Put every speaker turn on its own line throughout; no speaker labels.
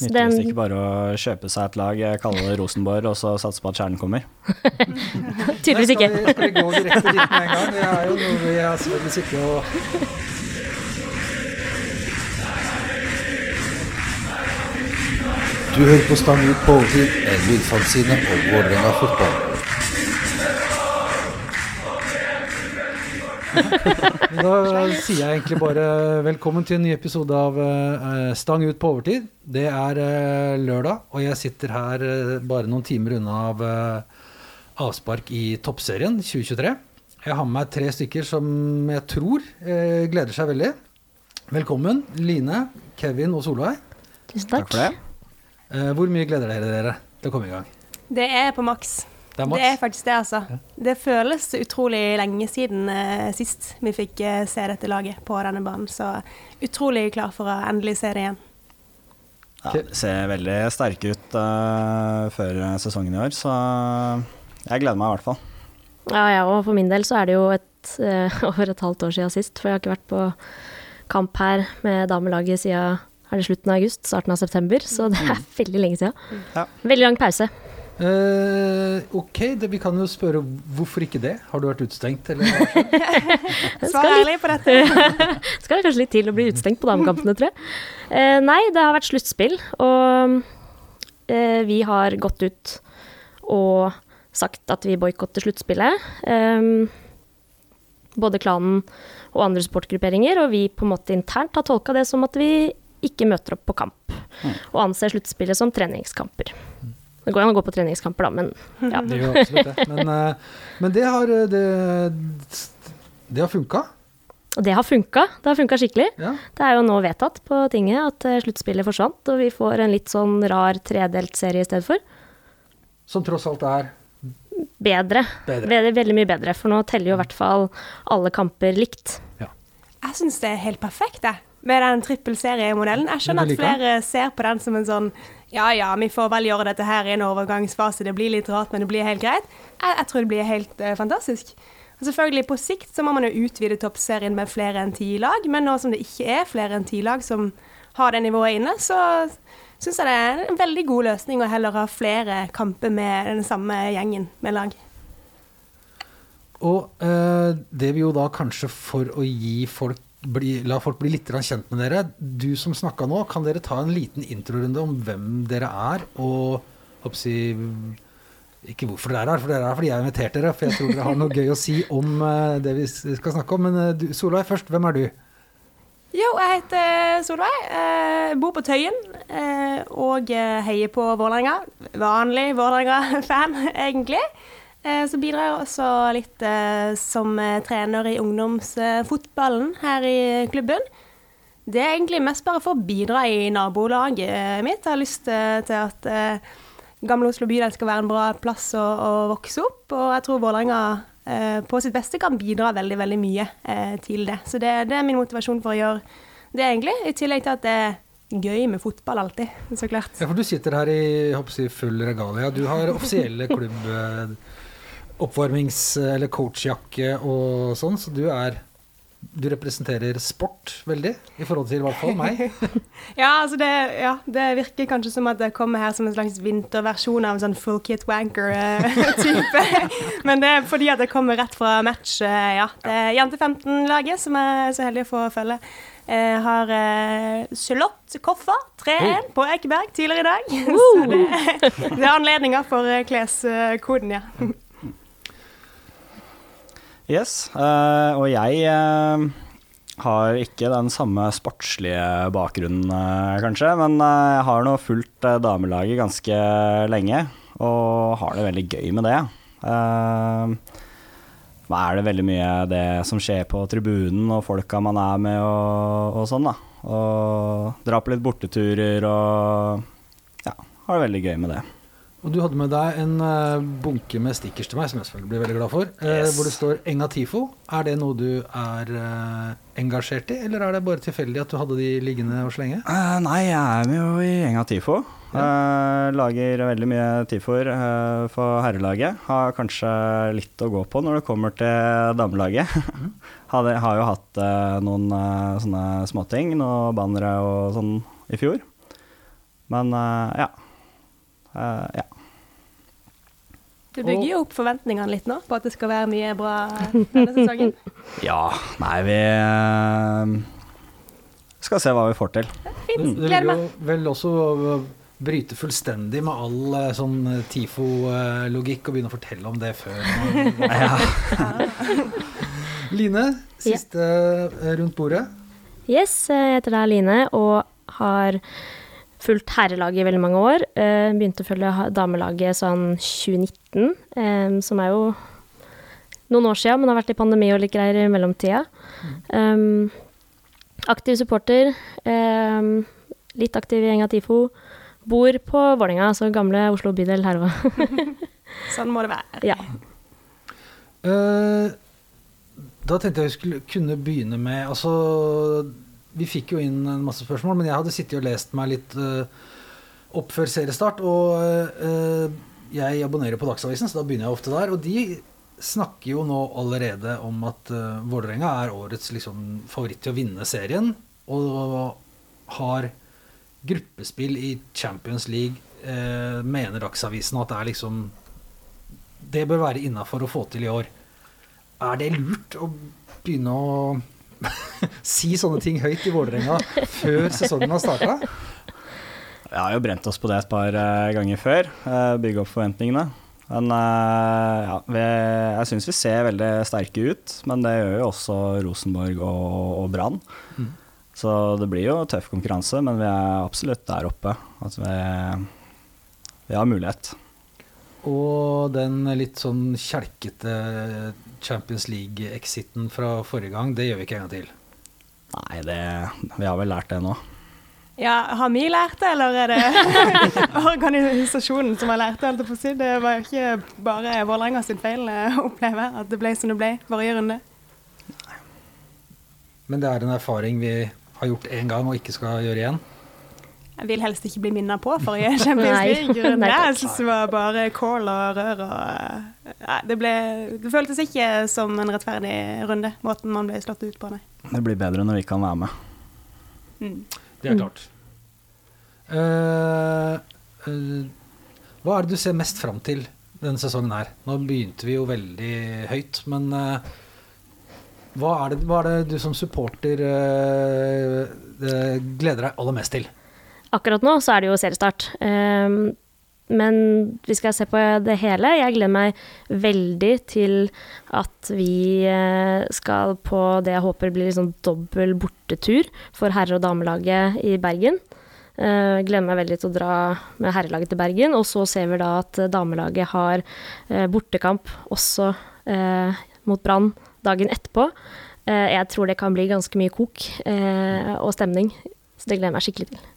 Så den-
ikke bare å kjøpe seg et lag, kalle det Rosenborg, og så satse på at kjernen kommer.
Tydeligvis ikke.
Skal vi, skal vi gå direkte dit med en gang? Det er jo noe vi har selvfølgelig sittet og
Du hører på Stang ut på overtid, en lydfanzine om Vålerenga fotball.
Da sier jeg egentlig bare velkommen til en ny episode av eh, Stang ut på overtid. Det er eh, lørdag, og jeg sitter her eh, bare noen timer unna av avspark i Toppserien 2023. Jeg har med meg tre stykker som jeg tror eh, gleder seg veldig. Velkommen, Line, Kevin og Solveig.
Tusen
Takk
takk.
for det.
Eh, hvor mye gleder dere dere til å komme i gang?
Det er på maks.
Det er
Det er faktisk det, altså. Det føles utrolig lenge siden eh, sist vi fikk eh, se dette laget på denne banen. Så utrolig klar for å endelig se det igjen.
Ja, det ser veldig sterke ut uh, før sesongen i år, så jeg gleder meg i hvert fall.
Ja, ja, og for min del så er det jo et, uh, over et halvt år siden sist, for jeg har ikke vært på kamp her med damelaget siden er det slutten av august, starten av september, så det er veldig lenge siden.
Ja.
Veldig lang pause.
Eh, ok, det, vi kan jo spørre hvorfor ikke det? Har du vært utstengt, eller?
Svar ærlig på dette.
Skal det kanskje litt til å bli utestengt på damekampene, tror jeg. Uh, nei, det har vært sluttspill, og uh, vi har gått ut og sagt at vi boikotter sluttspillet. Um, både klanen og andre sportgrupperinger, og vi på en måte internt har tolka det som at vi ikke møter opp på kamp, og anser sluttspillet som treningskamper. Det går an å gå på treningskamper, da, men ja.
Det gjør absolutt det. Men, eh, men det har eh, det, det har funka.
Og det har funka. Det har funka skikkelig.
Ja.
Det er jo nå vedtatt på tinget at eh, sluttspillet forsvant, og vi får en litt sånn rar tredelt serie i stedet for.
Som tross alt er
Bedre.
Bedre.
Veldig, veldig mye bedre, for nå teller jo i hvert fall alle kamper likt.
Jeg syns det er helt perfekt, jeg. Med den trippelseriemodellen. Jeg skjønner at flere ser på den som en sånn Ja ja, vi får vel gjøre dette her i en overgangsfase. Det blir litt rart, men det blir helt greit. Jeg, jeg tror det blir helt uh, fantastisk. Og selvfølgelig, på sikt så må man jo utvide toppserien med flere enn ti lag, men nå som det ikke er flere enn ti lag som har det nivået inne, så syns jeg det er en veldig god løsning å heller ha flere kamper med den samme gjengen med lag.
Og eh, det vil jo da kanskje for å gi folk bli, la folk bli litt kjent med dere. Du som snakka nå, kan dere ta en liten introrunde om hvem dere er, og hoppsi, ikke hvorfor dere er her, for dere er her fordi jeg har invitert dere. For jeg tror dere har noe gøy å si om eh, det vi skal snakke om. Men eh, du, Solveig først, hvem er du?
Jo, jeg heter Solveig. Eh, bor på Tøyen eh, og eh, heier på Vålerenga. Vanlig Vålerenga-fan, egentlig. Eh, så bidrar jeg også litt eh, som eh, trener i ungdomsfotballen her i klubben. Det er egentlig mest bare for å bidra i nabolaget mitt. Jeg har lyst til at Gamle Oslo bydel skal være en bra plass å, å vokse opp, og jeg tror Vålerenga på sitt beste kan bidra veldig, veldig mye til det. Så det, det er min motivasjon for å gjøre det, egentlig. I tillegg til at det er gøy med fotball alltid, så klart.
Ja, for du sitter her i si, full regalia. Du har offisielle klubb... eh, Oppvarmings- eller coachjakke og sånn, så du er Du representerer sport veldig, i forhold til i hvert fall meg.
Ja, altså det, ja, det virker kanskje som at jeg kommer her som en slags vinterversjon av en sånn full kit wanker-type. Men det er fordi at jeg kommer rett fra match, eh, ja. Det er Jente 15-laget som jeg er så heldig å få følge. Jeg har eh, slått Koffa 3-1 på Ekeberg tidligere i dag. Så det, det er anledninger for eh, kleskoden, ja.
Yes, eh, og jeg eh, har ikke den samme sportslige bakgrunnen, eh, kanskje, men jeg har nå fulgt damelaget ganske lenge, og har det veldig gøy med det. Da er det veldig mye det som skjer på tribunen, og folka man er med og, og sånn, da. Og dra på litt borteturer og ja, har det veldig gøy med det.
Og du hadde med deg en eh, bunke med stickers til meg, som jeg selvfølgelig blir veldig glad for, eh,
Yes.
hvor det står Enga Tifo. Er det noe du er eh, engasjert i, eller er det bare tilfeldig at du hadde de liggende og slenge?
Uh, nei, jeg er med jo i Enga TIFO. Eh, lager veldig mye TIFO-er eh, for herrelaget. Har kanskje litt å gå på når det kommer til damelaget. Mm. har jo hatt noen sånne småting, noen bannere og sånn i fjor. Men ja. Eh, ja.
Du bygger jo opp forventningene litt nå på at det skal være mye bra denne sesongen.
Ja, nei, vi eh, skal se hva vi får til.
Fint.
Det
Gleder
vil
meg.
jo vel også bryte fullstendig med all øh, sånn TIFO-logikk og begynne å fortelle om det før. ja. Line, siste ja. rundt bordet.
Yes, jeg heter da Line og har fulgt herrelaget i veldig mange år. Eh, Begynte å følge damelaget sånn 2019, eh, som er jo noen år siden, men det har vært litt pandemi og litt greier i mellomtida. Um, aktiv supporter. Um, litt aktiv i gjeng av TIFO. Bor på Vålerenga, altså gamle Oslo bydel her òg.
Sånn må det være.
ja.
Uh, da tenkte jeg vi skulle kunne begynne med Altså, vi fikk jo inn en masse spørsmål, men jeg hadde sittet og lest meg litt øh, opp før seriestart. Og øh, jeg abonnerer på Dagsavisen, så da begynner jeg ofte der. Og de snakker jo nå allerede om at uh, Vålerenga er årets liksom, favoritt til å vinne serien. Og har gruppespill i Champions League, eh, mener Dagsavisen at det er liksom Det bør være innafor å få til i år. Er det lurt å begynne å si sånne ting høyt i Vålerenga før sesongen har starta?
Vi har jo brent oss på det et par eh, ganger før. eh, bygge opp forventningene. Men eh, ja, vi, jeg syns vi ser veldig sterke ut. Men det gjør jo også Rosenborg og, og Brann.
Mm.
Så det blir jo tøff konkurranse, men vi er absolutt der oppe. At vi, vi har mulighet.
Og den litt sånn kjelkete Champions League-exiten fra forrige gang, det gjør vi ikke en gang til.
Nei, det, vi har vel lært det nå.
Ja, har vi lært det, eller er det organisasjonen som har lært det? si? Det var jo ikke bare Vålerenga sin feil eh, å oppleve at det ble som det ble forrige runde.
Men det er en erfaring vi har gjort én gang og ikke skal gjøre igjen.
Jeg vil helst ikke bli minnet på forrige Champions League-runde. Jeg syns det var bare kål og rør og eh, Nei, det, ble, det føltes ikke som en rettferdig runde, måten man ble slått ut på, nei.
Det blir bedre når vi kan være med.
Mm.
Det er klart. Uh, uh, hva er det du ser mest fram til denne sesongen her? Nå begynte vi jo veldig høyt, men uh, hva, er det, hva er det du som supporter eh, eh, gleder deg aller mest til?
Akkurat nå så er det jo seriestart. Um, men vi skal se på det hele. Jeg gleder meg veldig til at vi eh, skal på det jeg håper blir liksom dobbel bortetur for herre- og damelaget i Bergen. Eh, Jeg gleder meg veldig til å dra med herrelaget til Bergen. Og så ser vi da at damelaget har eh, bortekamp også eh, mot Brann dagen etterpå. Eh, Jeg tror det kan bli ganske mye kok eh, og stemning. Så det gleder jeg meg skikkelig til.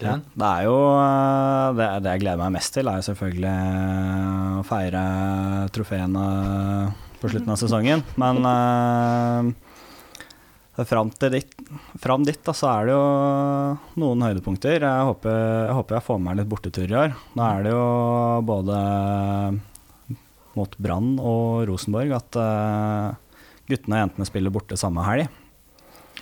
Glenn?
Det er jo eh, det, det jeg gleder meg mest til, er jo selvfølgelig eh, å feire trofeene på slutten av sesongen. Men uh, fram, til dit, fram dit da, så er det jo noen høydepunkter. Jeg håper, jeg håper jeg får med meg litt bortetur i år. Nå er det jo både mot Brann og Rosenborg at eh, guttene og jentene spiller borte samme helg.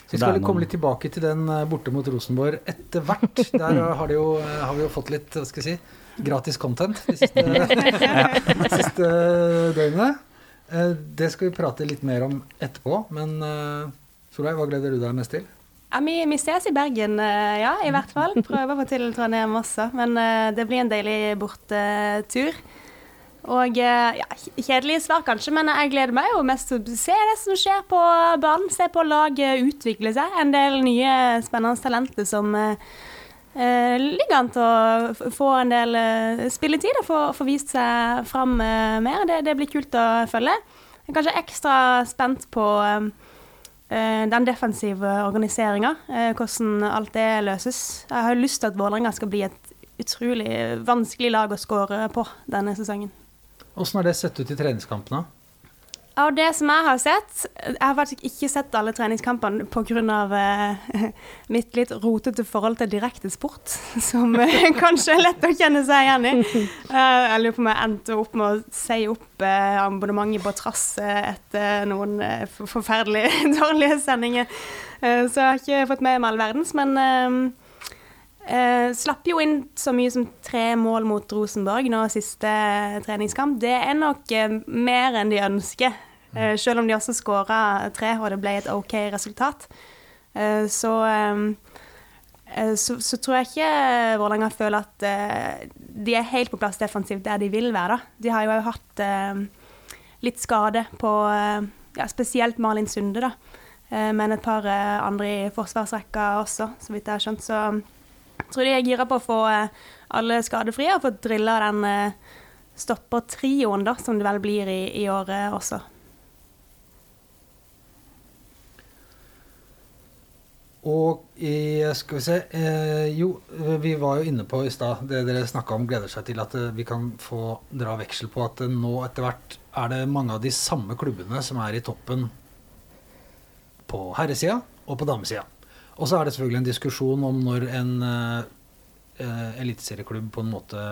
Så
Vi skal komme litt tilbake til den eh, borte mot Rosenborg etter hvert. Der har, det jo, eh, har vi jo fått litt hva skal jeg si, gratis content de siste, de siste døgnene. Eh, Det skal vi prate litt mer om etterpå, men eh, Solveig, hva gleder du deg mest til?
Ja, vi, vi ses i Bergen, eh, ja, i hvert fall. Prøver å få til å også. Men eh, det blir en deilig bortetur. Og eh, ja, kjedelige svar kanskje, men jeg gleder meg jo mest til å se det som skjer på banen. Se på laget utvikle seg. En del nye spennende talenter som eh, eh, ligger an til å få en del eh, spilletid og få, vist seg fram eh, mer. Det, det blir kult å følge. Jeg er kanskje ekstra spent på eh, eh, den defensive organiseringa, eh, hvordan alt det løses. Jeg har lyst til at Vålerenga skal bli et utrolig vanskelig lag å skåre på denne sesongen.
Åssen har det sett ut i treningskampene?
Av det som jeg har sett Jeg har faktisk ikke sett alle treningskampene pga. Eh, mitt litt rotete forhold til direkte sport, som eh, kanskje er lett å kjenne seg igjen i. Eh, jeg lurer på om jeg endte opp med å si opp eh, abonnementet på trass etter noen forferdelig dårlige sendinger. Så jeg har ikke fått med meg all verdens, men eh, Eh, slapp jo inn så mye som tre mål mot Rosenborg nå siste treningskamp. Det er nok eh, mer enn de ønsker, eh, selv om de også skåra tre og det ble et OK resultat. Eh, så, eh, eh, så, så tror jeg ikke Vålerenga føler at eh, de er helt på plass defensivt der de vil være. da. De har jo hatt eh, litt skade på eh, ja, spesielt Malin Sunde, da. Eh, Men et par eh, andre i forsvarsrekka også, så vidt jeg har skjønt. Så tror de er gira på å få eh, alle skadefrie og få drilla den eh, stoppertrioen, da, som det vel blir i, i år eh, også.
Og i, skal vi se eh, Jo, vi var jo inne på i stad det dere snakka om, gleder seg til at eh, vi kan få dra veksel på at nå etter hvert er det mange av de samme klubbene som er i toppen på herresida og på damesida. Og så er det selvfølgelig en diskusjon om når en eh, eh, eliteserieklubb på en måte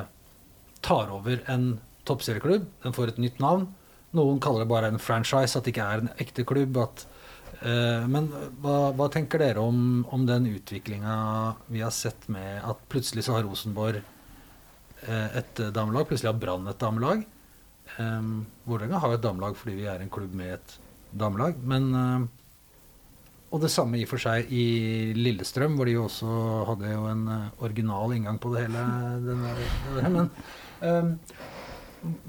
tar over en toppserieklubb. Den får et nytt navn. Noen kaller det bare en franchise, at det ikke er en ekte klubb. At, eh, men hva, hva tenker dere om, om den utviklinga vi har sett med at plutselig så har Rosenborg eh, et damelag, plutselig har Brann et damelag. Um, Vålerenga har et damelag fordi vi er en klubb med et damelag. Men eh, Og det samme i og for seg i Lillestrøm, hvor de jo også hadde jo en eh, original inngang på det hele. Der. Men um,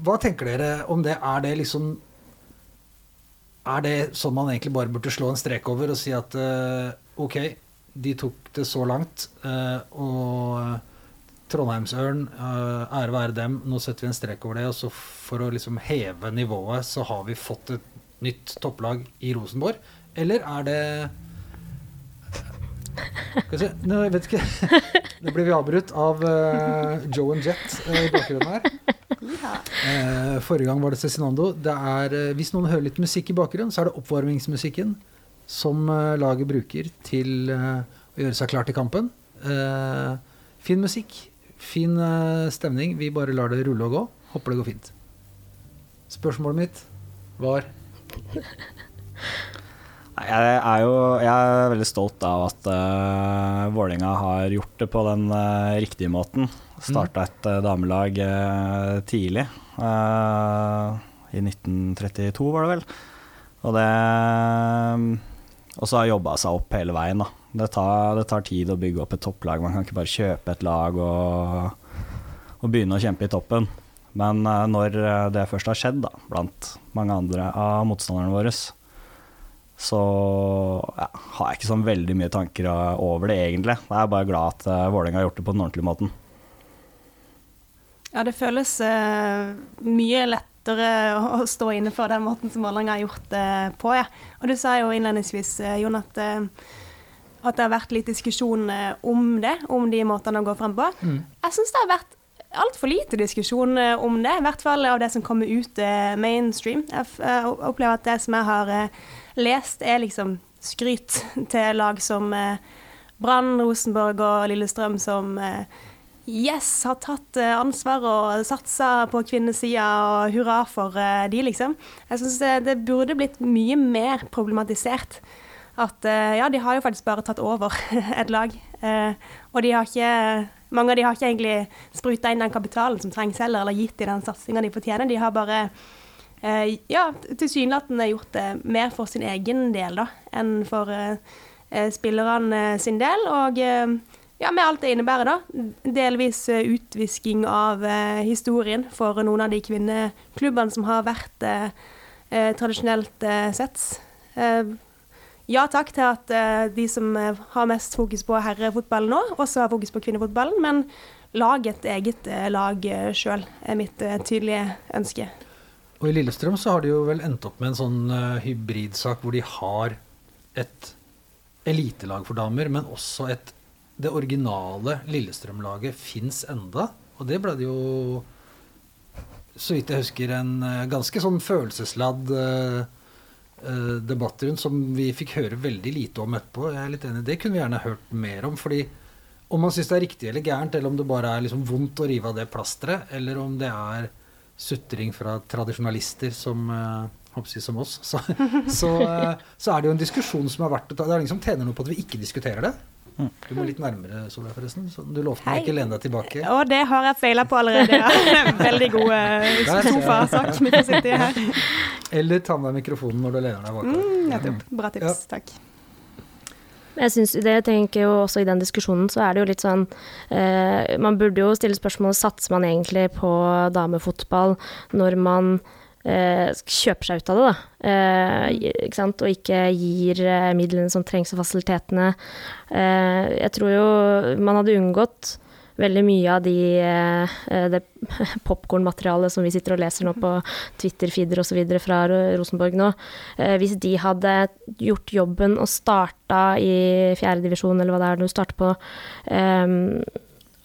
hva tenker dere om det? Er det liksom Er det sånn man egentlig bare burde slå en strek over og si at uh, ok, de tok det så langt, uh, og Trondheimsørn, uh, ære være dem, nå setter vi en strek over det. Og så for å liksom heve nivået, så har vi fått et nytt topplag i Rosenborg? Eller er det se Nå, jeg vet ikke. Nå blir vi avbrutt av uh, Joe and Jet uh, i bakgrunnen her. Uh, forrige gang var det Cezinando. Det er, hvis noen hører litt musikk i bakgrunnen, så er det oppvarmingsmusikken som laget bruker til å gjøre seg klar til kampen. Fin musikk, fin stemning. Vi bare lar det rulle og gå. Håper det går fint. Spørsmålet mitt var
Jeg er jo jeg er veldig stolt av at uh, Vålerenga har gjort det på den uh, riktige måten. Starta et uh, damelag uh, tidlig. I 1932, var det vel. Og det Og så har jobba seg opp hele veien, da. Det tar, det tar tid å bygge opp et topplag. Man kan ikke bare kjøpe et lag og, og begynne å kjempe i toppen. Men når det først har skjedd, da, blant mange andre av motstanderne våre, så ja, har jeg ikke sånn veldig mye tanker over det, egentlig. Jeg er bare glad at uh, Vålerenga har gjort det på den ordentlige måten.
Ja, det føles uh, mye lettere å, stå inne for den måten som Vålerenga har gjort det på, ja. Og du sa jo innledningsvis, eh, Jon, at, at det har vært litt diskusjon om det, om de måtene å gå frem på. Jeg syns det har vært altfor lite diskusjon om det, i hvert fall av det som kommer ut mainstream. Jeg, opplever at det som jeg har lest, er liksom skryt til lag som eh, Brann, Rosenborg og Lillestrøm som eh, yes, har tatt eh, ansvar og satsa på kvinnesida, og hurra for de, liksom. Jeg syns det, burde blitt mye mer problematisert. At ja, de har jo faktisk bare tatt over et lag. og de har ikke Mange av de har ikke egentlig spruta inn den kapitalen som trengs heller, eller gitt de den satsinga de fortjener. De har bare eh, ja, tilsynelatende gjort det mer for sin egen del da, enn for eh, eh, spillerne eh, sin del. Og eh, ja, med alt det innebærer, da. Delvis utvisking av historien for noen av de kvinneklubbene som har vært tradisjonelt sett. Ja takk til at de som har mest fokus på herrefotballen nå, også har fokus på kvinnefotballen, men lag et eget lag sjøl, er mitt tydelige ønske.
Og i Lillestrøm så har de jo vel endt opp med en sånn uh, hybridsak hvor de har et elitelag for damer, men også et Det originale Lillestrøm-laget fins enda. Og det ble det jo, så vidt jeg husker, en uh, ganske sånn følelsesladd uh, debatt rundt som vi fikk høre veldig lite om etterpå. Jeg er litt enig. Det kunne vi gjerne hørt mer om. fordi om man syns det er riktig eller gærent, eller om det bare er liksom vondt å rive av det plasteret, eller om det er sutring fra tradisjonalister som eh, håper som oss, så, så, eh, så er det jo en diskusjon som er verdt å ta. Det er ingen som tjener noe på at vi ikke diskuterer det. Du må litt nærmere, Solveig, forresten. Så du lovte meg ikke lene deg tilbake.
Og det har jeg feila på allerede. Ja. Veldig god eh, sofasak vi får sitte i her.
Eller ta med mikrofonen når du lener deg bakover.
Mm. Bra tips. Takk.
Jeg synes, det tenker jo også I den diskusjonen så er det jo litt sånn eh, Man burde jo stille spørsmål satser man egentlig på damefotball når man eh, kjøper seg ut av det, da. Eh, ikke sant? Og ikke gir eh, midlene som trengs og fasilitetene. Eh, jeg tror jo man hadde unngått veldig mye av de, eh, det popkornmaterialet som vi sitter og leser nå på Twitter-feeder osv. fra Rosenborg nå. Eh, hvis de hadde gjort jobben og starta i fjerdedivisjon, eller hva det er du starter på, um,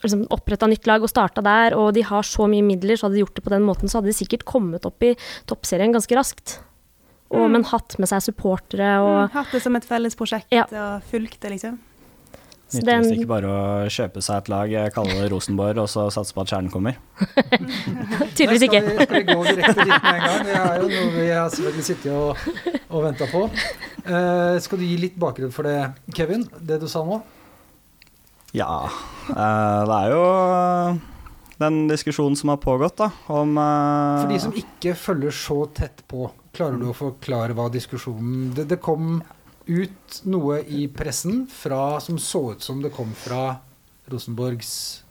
liksom oppretta nytt lag og starta der, og de har så mye midler, så hadde de gjort det på den måten, så hadde de sikkert kommet opp i toppserien ganske raskt. Og, Men hatt med seg supportere og
Mm, Hatt det som et felles prosjekt
Ja.
og fulgt det, liksom.
Den-
ikke bare å kjøpe seg et lag, kalle det Rosenborg, og så satse på at kjernen kommer.
Tydeligvis ikke.
Skal vi, skal vi gå direkte dit med en gang? Det er jo noe vi har selvfølgelig sittet og, og venta på. Uh, skal du gi litt bakgrunn for det, Kevin? Det du sa nå?
Ja, Uh, det er jo den diskusjonen som har pågått, da, om uh...
For de som ikke følger så tett på, klarer du å forklare hva diskusjonen Det, det kom ut noe i pressen fra, som så ut som det kom fra Rosenborgs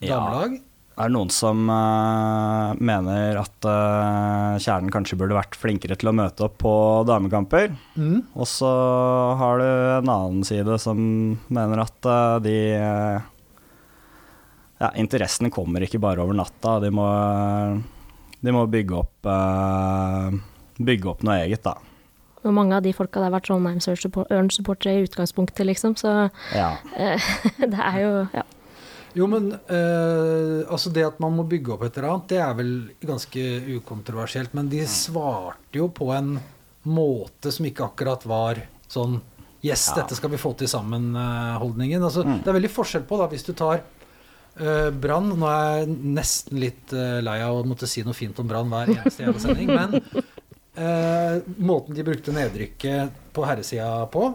damelag. Ja.
Er det noen som uh, mener at uh, Kjernen kanskje burde vært flinkere til å møte opp på damekamper?
Mm.
Og så har du en annen side som mener at uh, de Ja, interessene kommer ikke bare over natta. De må, de må bygge opp Bygge opp noe eget, da.
Og mange av de folka der var Trondheims Ørn-supportere i utgangspunktet, liksom. Så
Ja.
eh, det er jo ja.
Jo, men eh, altså det at man må bygge opp et eller annet, det er vel ganske ukontroversielt. Men de svarte jo på en måte som ikke akkurat var sånn Yes,
Ja.
dette skal vi få til sammen-holdningen. altså,
Mm.
Det er veldig forskjell på da, hvis du tar uh, Brann Nå er jeg nesten litt eh, lei av å måtte si noe fint om Brann hver eneste jævla sending, men eh, måten de brukte nedrykket på herresida på,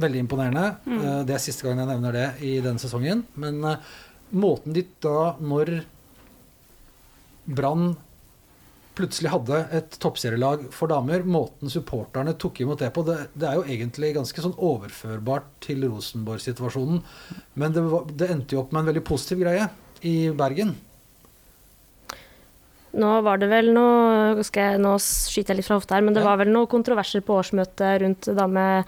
veldig imponerende. Eh, det er siste gang jeg nevner det i denne sesongen. Men eh, måten de da, når Brann plutselig hadde et toppserielag for damer, måten supporterne tok imot det på, det, det er jo egentlig ganske sånn overførbart til Rosenborg-situasjonen. Men det, var, det endte jo opp med en veldig positiv greie i Bergen.
Nå var det vel noe jeg, Nå skyter jeg litt fra hofta her, men det
Ja.
var vel noen kontroverser på årsmøtet rundt dame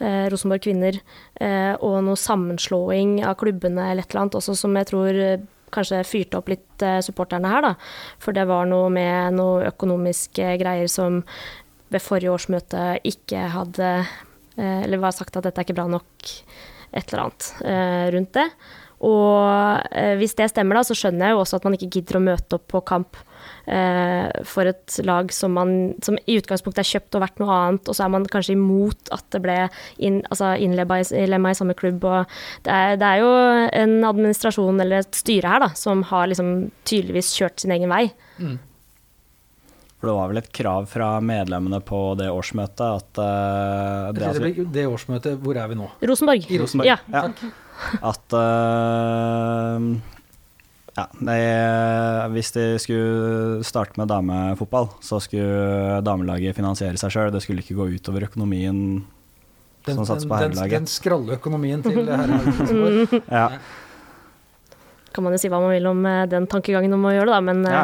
eh, Rosenborg kvinner, eh, og noe sammenslåing av klubbene eller et eller annet også, som jeg tror eh, kanskje fyrte opp litt eh, supporterne her, da. For det var noe med noe økonomiske greier som ved forrige årsmøte ikke hadde eh, Eller var sagt at dette er ikke bra nok, et eller annet eh, rundt det. Og hvis det stemmer, da, så skjønner jeg jo også at man ikke gidder å møte opp på kamp for et lag som, man, som i utgangspunktet er kjøpt og vært noe annet, og så er man kanskje imot at det ble inn, altså innlemma i, i samme klubb. Og det, er, det er jo en administrasjon eller et styre her da, som har liksom tydeligvis kjørt sin egen vei.
For det var vel et krav fra medlemmene på det årsmøtet at uh, det,
Det, det årsmøtet, hvor er vi nå?
Rosenborg.
I Rosenborg.
Ja.
ja, at eh, ja, det, hvis de skulle starte med damefotball, så skulle damelaget finansiere seg sjøl. Det skulle ikke gå utover økonomien
Den,
som satser på
den,
herrelaget.
den skralle økonomien til herrelaget.
Ja,
Kan man jo si hva man vil om eh, den tankegangen om å gjøre det, da. Men eh,
ja,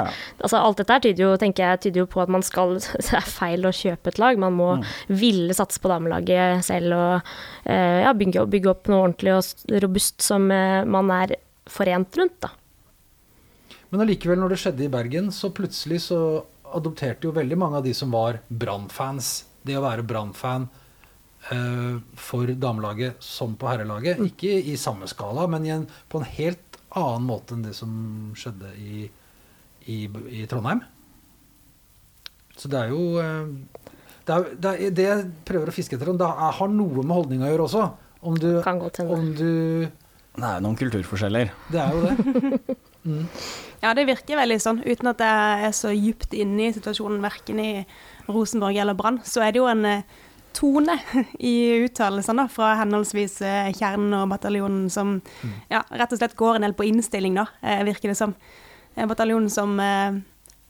altså, alt dette tyder jo, tenker jeg, tyder jo på at man skal Det er feil å kjøpe et lag. Man må
Mm.
ville satse på damelaget selv og eh, ja, bygge, bygge opp noe ordentlig og robust som eh, man er forent rundt, da.
Men allikevel, når det skjedde i Bergen, så plutselig så adopterte jo veldig mange av de som var Brann-fans, det å være Brann-fan eh, for damelaget som på herrelaget. Ikke i samme skala, men i en, på en helt annen måte enn det som skjedde i, i, i Trondheim. Så det er jo eh, det, er, det, er, det jeg prøver å fiske etter, om det er- har noe med holdning å gjøre også. Om du,
Kan godt hende.
om du
Det er jo noen kulturforskjeller.
Det er jo det.
Ja, det virker veldig sånn. Uten at jeg er så djupt inne i situasjonen verken i Rosenborg eller Brann, så er det jo en eh, tone i uttalelsene fra henholdsvis eh, Kjernen og Bataljonen, som ja, rett og slett går en del på innstilling, da, eh, virker det som. Bataljonen som eh,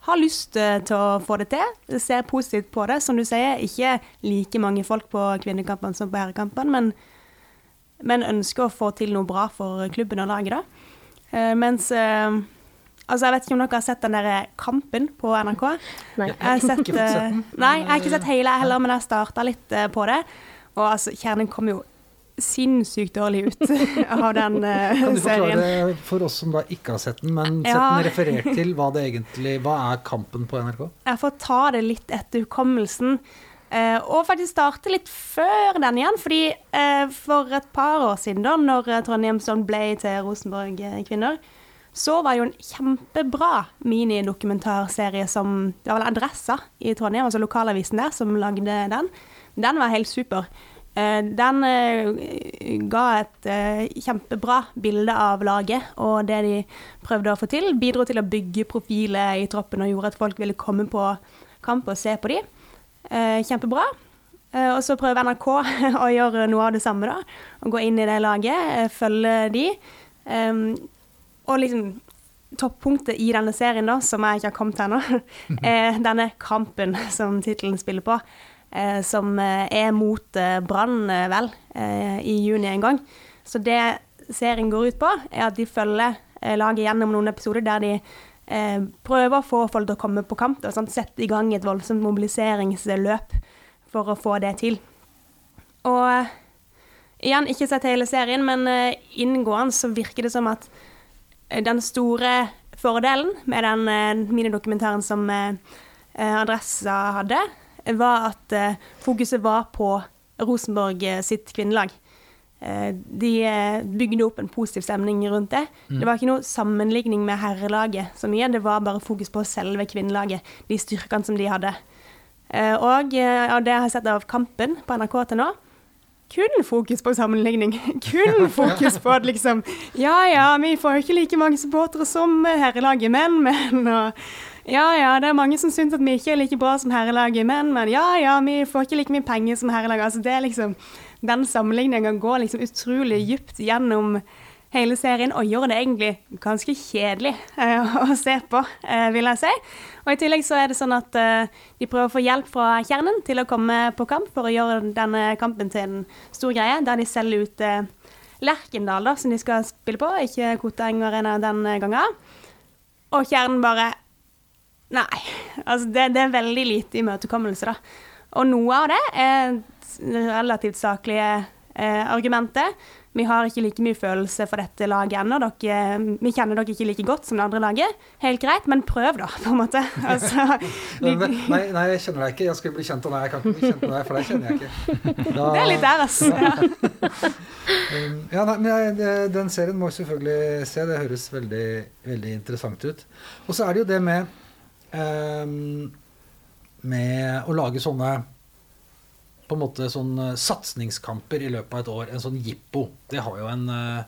har lyst til å få det til, ser positivt på det. Som du sier, ikke like mange folk på kvinnekampene som på herrekampene, men, men ønsker å få til noe bra for klubben og laget, da. Eh, mens eh, Altså, jeg vet ikke om dere har sett den der Kampen på NRK?
Nei.
Jeg har sett,
ikke sett den.
eh, Nei, jeg har ikke sett hele jeg heller, men jeg starta litt eh, på det. Og altså, Kjernen kom jo sinnssykt dårlig ut av den serien.
Kan du
serien.
forklare for oss som da ikke har sett den, men sett
Ja.
den referert til hva det egentlig Hva er kampen på NRK?
Jeg får ta det litt etter hukommelsen. Eh, og faktisk starte litt før den igjen, fordi eh, for et par år siden, da når Trondheim Trondheimsson ble til Rosenborg eh, kvinner, så var det jo en kjempebra minidokumentarserie som Det var vel Adressa i Trondheim, altså lokalavisen der, som lagde den. Den var helt super. Eh, Den eh, ga et eh, kjempebra bilde av laget og det de prøvde å få til. Bidro til å bygge profiler i troppen og gjorde at folk ville komme på kamp og se på de. Eh, Kjempebra. Eh, Og så prøver NRK å gjøre noe av det samme, da. Å gå inn i det laget, eh, følge de. Og liksom toppunktet i denne serien, da, som jeg ikke har kommet til ennå, er denne kampen som tittelen spiller på. eh, Som er mot Brann, vel, i juni en gang. Så det serien går ut på, er at de følger laget gjennom noen episoder der de eh, prøver å få folk til å komme på kamp. Og sånn, sette i gang et voldsomt mobiliseringsløp for å få det til. Og eh, igjen, ikke sett hele serien, men eh, inngående så virker det som at eh, den store fordelen med den minidokumentaren som Adressa hadde, var at fokuset var på Rosenborg sitt kvinnelag. Eh, De eh, bygde opp en positiv stemning rundt det. Det var ikke noe sammenligning med herrelaget så mye, det var bare fokus på selve kvinnelaget, de styrkene som de hadde. Eh, Og av det jeg har sett av Kampen på NRK til nå, kun fokus på sammenligning. Kun fokus på at liksom Ja ja, vi får ikke like mange supportere som herrelaget menn, men og ja ja, det er mange som syns at vi ikke er like bra som herrelaget menn, men ja ja, vi får ikke like mye penger som herrelaget. Altså det er liksom Den sammenligninga går liksom utrolig dypt gjennom hele serien og gjør det egentlig ganske kjedelig uh, å se på, uh, vil jeg si. Og i tillegg så er det sånn at uh, de prøver å få hjelp fra kjernen til å komme på kamp for å gjøre denne kampen til en stor greie, der de selger ut Lerkendal, da, som de skal spille på, ikke Koteng Arena den gangen. Og kjernen bare Nei. Altså, det, det er veldig lite imøtekommelse, da. Og noe av det er relativt saklige eh, argumenter. Vi har ikke like mye følelse for dette laget ennå. Vi kjenner dere ikke like godt som det andre laget. Helt greit, men prøv, da, på en måte. Altså,
Nei, nei, jeg kjenner deg ikke. Jeg skulle bli kjent med deg. Jeg kan ikke bli kjent med deg, for deg kjenner jeg ikke. Da-
det er litt der, altså. Ja.
Um, ja, nei, men jeg, Den serien må jeg selvfølgelig se. Det høres veldig, veldig interessant ut. Og så er det jo det med um, Med å lage sånne på en måte sånn eh, satsingskamper i løpet av et år. En sånn jippo. Det har jo en, eh,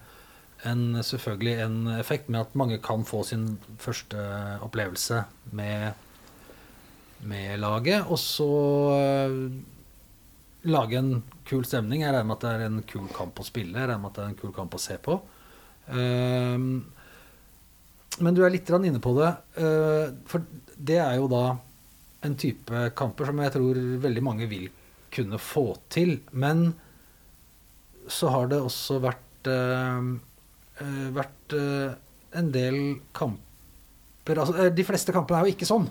en, selvfølgelig en effekt med at mange kan få sin første opplevelse med, med laget. Og så eh, lage en kul stemning. Jeg regner med at det er en kul kamp å spille. Jeg regner med at det er en kul kamp å se på. Men du er litt inne på det. for det er jo da en type kamper som jeg tror veldig mange vil kunne få til. Men så har det også vært, eh, eh, vært eh, en del kamper altså, eh, De fleste kampene er jo ikke sånn.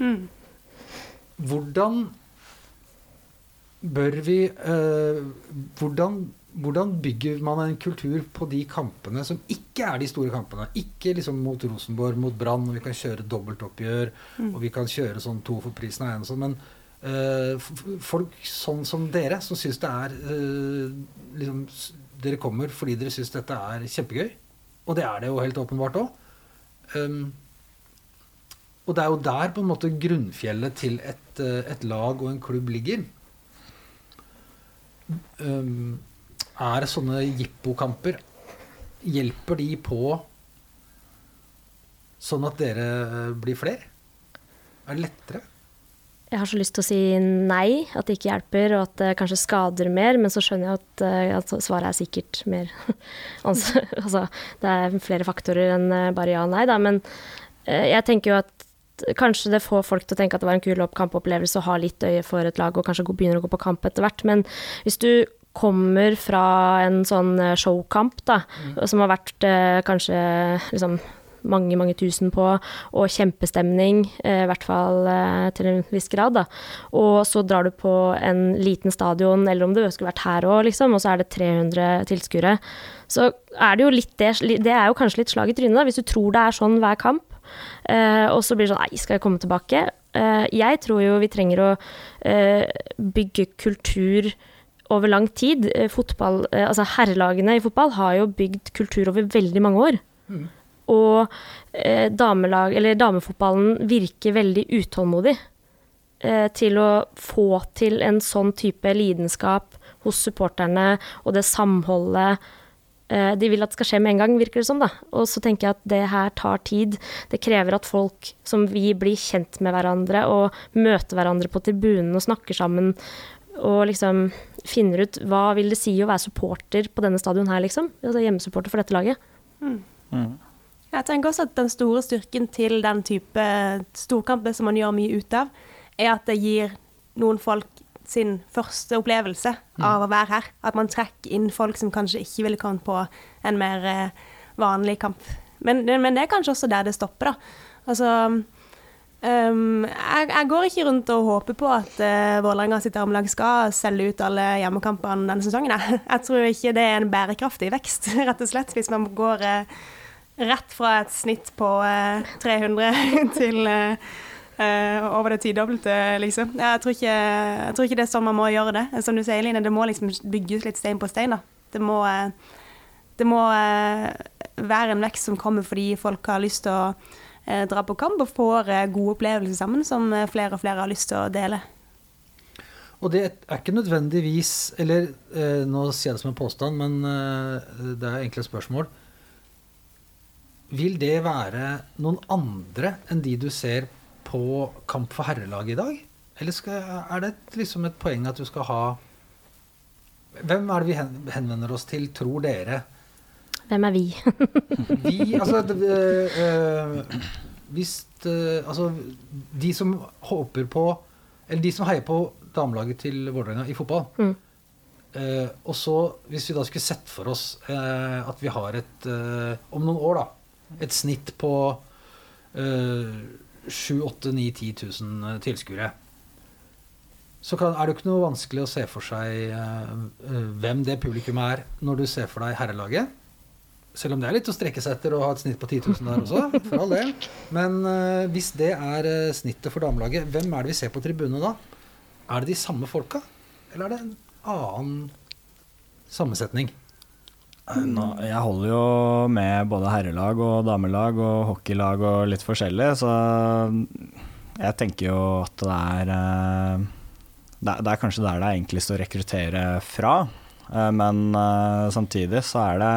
Mm.
Hvordan bør vi eh, hvordan, hvordan bygger man en kultur på de kampene som ikke er de store kampene? Ikke liksom mot Rosenborg, mot Brann, og vi kan kjøre dobbeltoppgjør, og vi kan kjøre sånn to for prisen av én og sånn, men f- folk sånn som dere, som syns det er øh, liksom, Dere kommer fordi dere syns dette er kjempegøy, og det er det jo helt åpenbart òg. Og det er jo der på en måte grunnfjellet til et, eh, et lag og en klubb ligger. Um, er sånne jippokamper Hjelper de på sånn at dere blir flere? Er det lettere?
jeg har så lyst til å si nei, at det ikke hjelper, og at det kanskje skader mer, men så skjønner jeg at, eh, at svaret er sikkert mer altså, altså, det er flere faktorer enn eh, bare ja og nei, da. Men eh, jeg tenker jo at kanskje det får folk til å tenke at det var en kul opp- kampopplevelse å ha litt øye for et lag, og kanskje begynner å gå på kamp etter hvert. Men hvis du kommer fra en sånn eh, showkamp, da, som har vært eh, kanskje liksom mange, mange tusen på, og kjempestemning, eh, i hvert fall eh, til en viss grad, da. Og så drar du på en liten stadion, eller om det skulle vært her òg, liksom, og så er det 300 tilskuere. Så er det jo litt det Det er jo kanskje litt slag i trynet, da, hvis du tror det er sånn hver kamp. Eh, og så blir det sånn Nei, skal jeg komme tilbake? Eh, jeg tror jo vi trenger å bygge kultur over lang tid. Eh, Fotball, eh, altså Herrelagene i fotball har jo bygd kultur over veldig mange år. Og eh, damelag, eller damefotballen virker veldig utålmodig eh, til å få til en sånn type lidenskap hos supporterne og det samholdet eh, de vil at det skal skje med en gang, virker det som. da. Og så tenker jeg at det her tar tid. Det krever at folk som vi blir kjent med hverandre og møter hverandre på tribunen og snakker sammen og liksom finner ut hva vil det si å være supporter på denne stadion her, liksom. Altså hjemmesupporter for dette laget.
Jeg tenker også at den store styrken til den type storkamper som man gjør mye ut av, er at det gir noen folk sin første opplevelse av å være her. At man trekker inn folk som kanskje ikke ville kommet på en mer eh, vanlig kamp. Men, men det er kanskje også der det stopper, da. Altså ehm, jeg, jeg går ikke rundt og håper på at uh, Vålerenga sitt armlag skal selge ut alle hjemmekampene denne sesongen. Jeg. tror ikke det er en bærekraftig vekst, rett og slett, hvis man går uh, rett fra et snitt på uh, 300 til eh, eh, over det tidobbelte, liksom. Jeg tror, ikke, jeg tror ikke det er sånn man må gjøre det. Som du sier, Line, det må liksom bygges litt stein på stein. da. Det må, eh, det må eh, være en vekst som kommer fordi folk har lyst til å eh, dra på kamp og får eh, gode opplevelser sammen, som eh, flere og flere har lyst til å dele.
Og det er ikke nødvendigvis Eller nå sier jeg det som en påstand, men det er et spørsmål. Vil det være noen andre enn de du ser på Kamp for herrelaget i dag? Eller skal, er det et, liksom et poeng at du skal ha Hvem er det vi henvender oss til, tror dere?
Hvem er vi?
Vi, altså øh, Hvis øh, Altså, de som håper på Eller de som heier på damelaget til Vålerenga i fotball.
Mm.
Eh, og så, hvis vi da skulle sett for oss eh, at vi har et Om noen år, da. Et snitt på eh, 7 8 9 10 000 tilskuere. Så kan, er det jo ikke noe vanskelig å se for seg eh, hvem det publikummet er, når du ser for deg herrelaget. Selv om det er litt å strekke seg etter å ha et snitt på 10 000 der også, for all del. Men uh, hvis det er uh, snittet for damelaget, hvem er det vi ser på tribunene da? Er det de samme folka? Eller er det en annen sammensetning?
Nå, jeg holder jo med både herrelag og damelag og hockeylag og litt forskjellig, så jeg tenker jo at det er eh, Det det er kanskje der det er enklest å rekruttere fra, men eh, samtidig så er det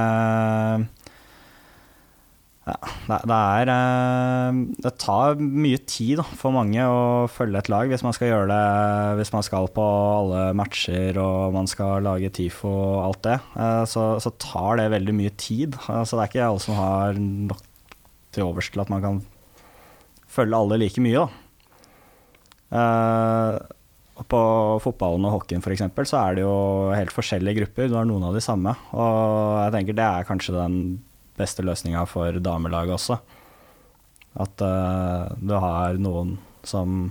ja, det, det er eh, Det tar mye tid da, for mange å følge et lag hvis man skal gjøre det Hvis man skal på alle matcher og man skal lage TIFO og alt det. eh, Så, så tar det veldig mye tid. Altså, det er ikke alle som har nok til overs til at man kan følge alle like mye. Da. Og på fotballen og hockeyen f.eks. så er det jo helt forskjellige grupper. Du har noen av de samme. Og jeg tenker det er kanskje den beste løsninga for damelaget også. At uh, du har noen som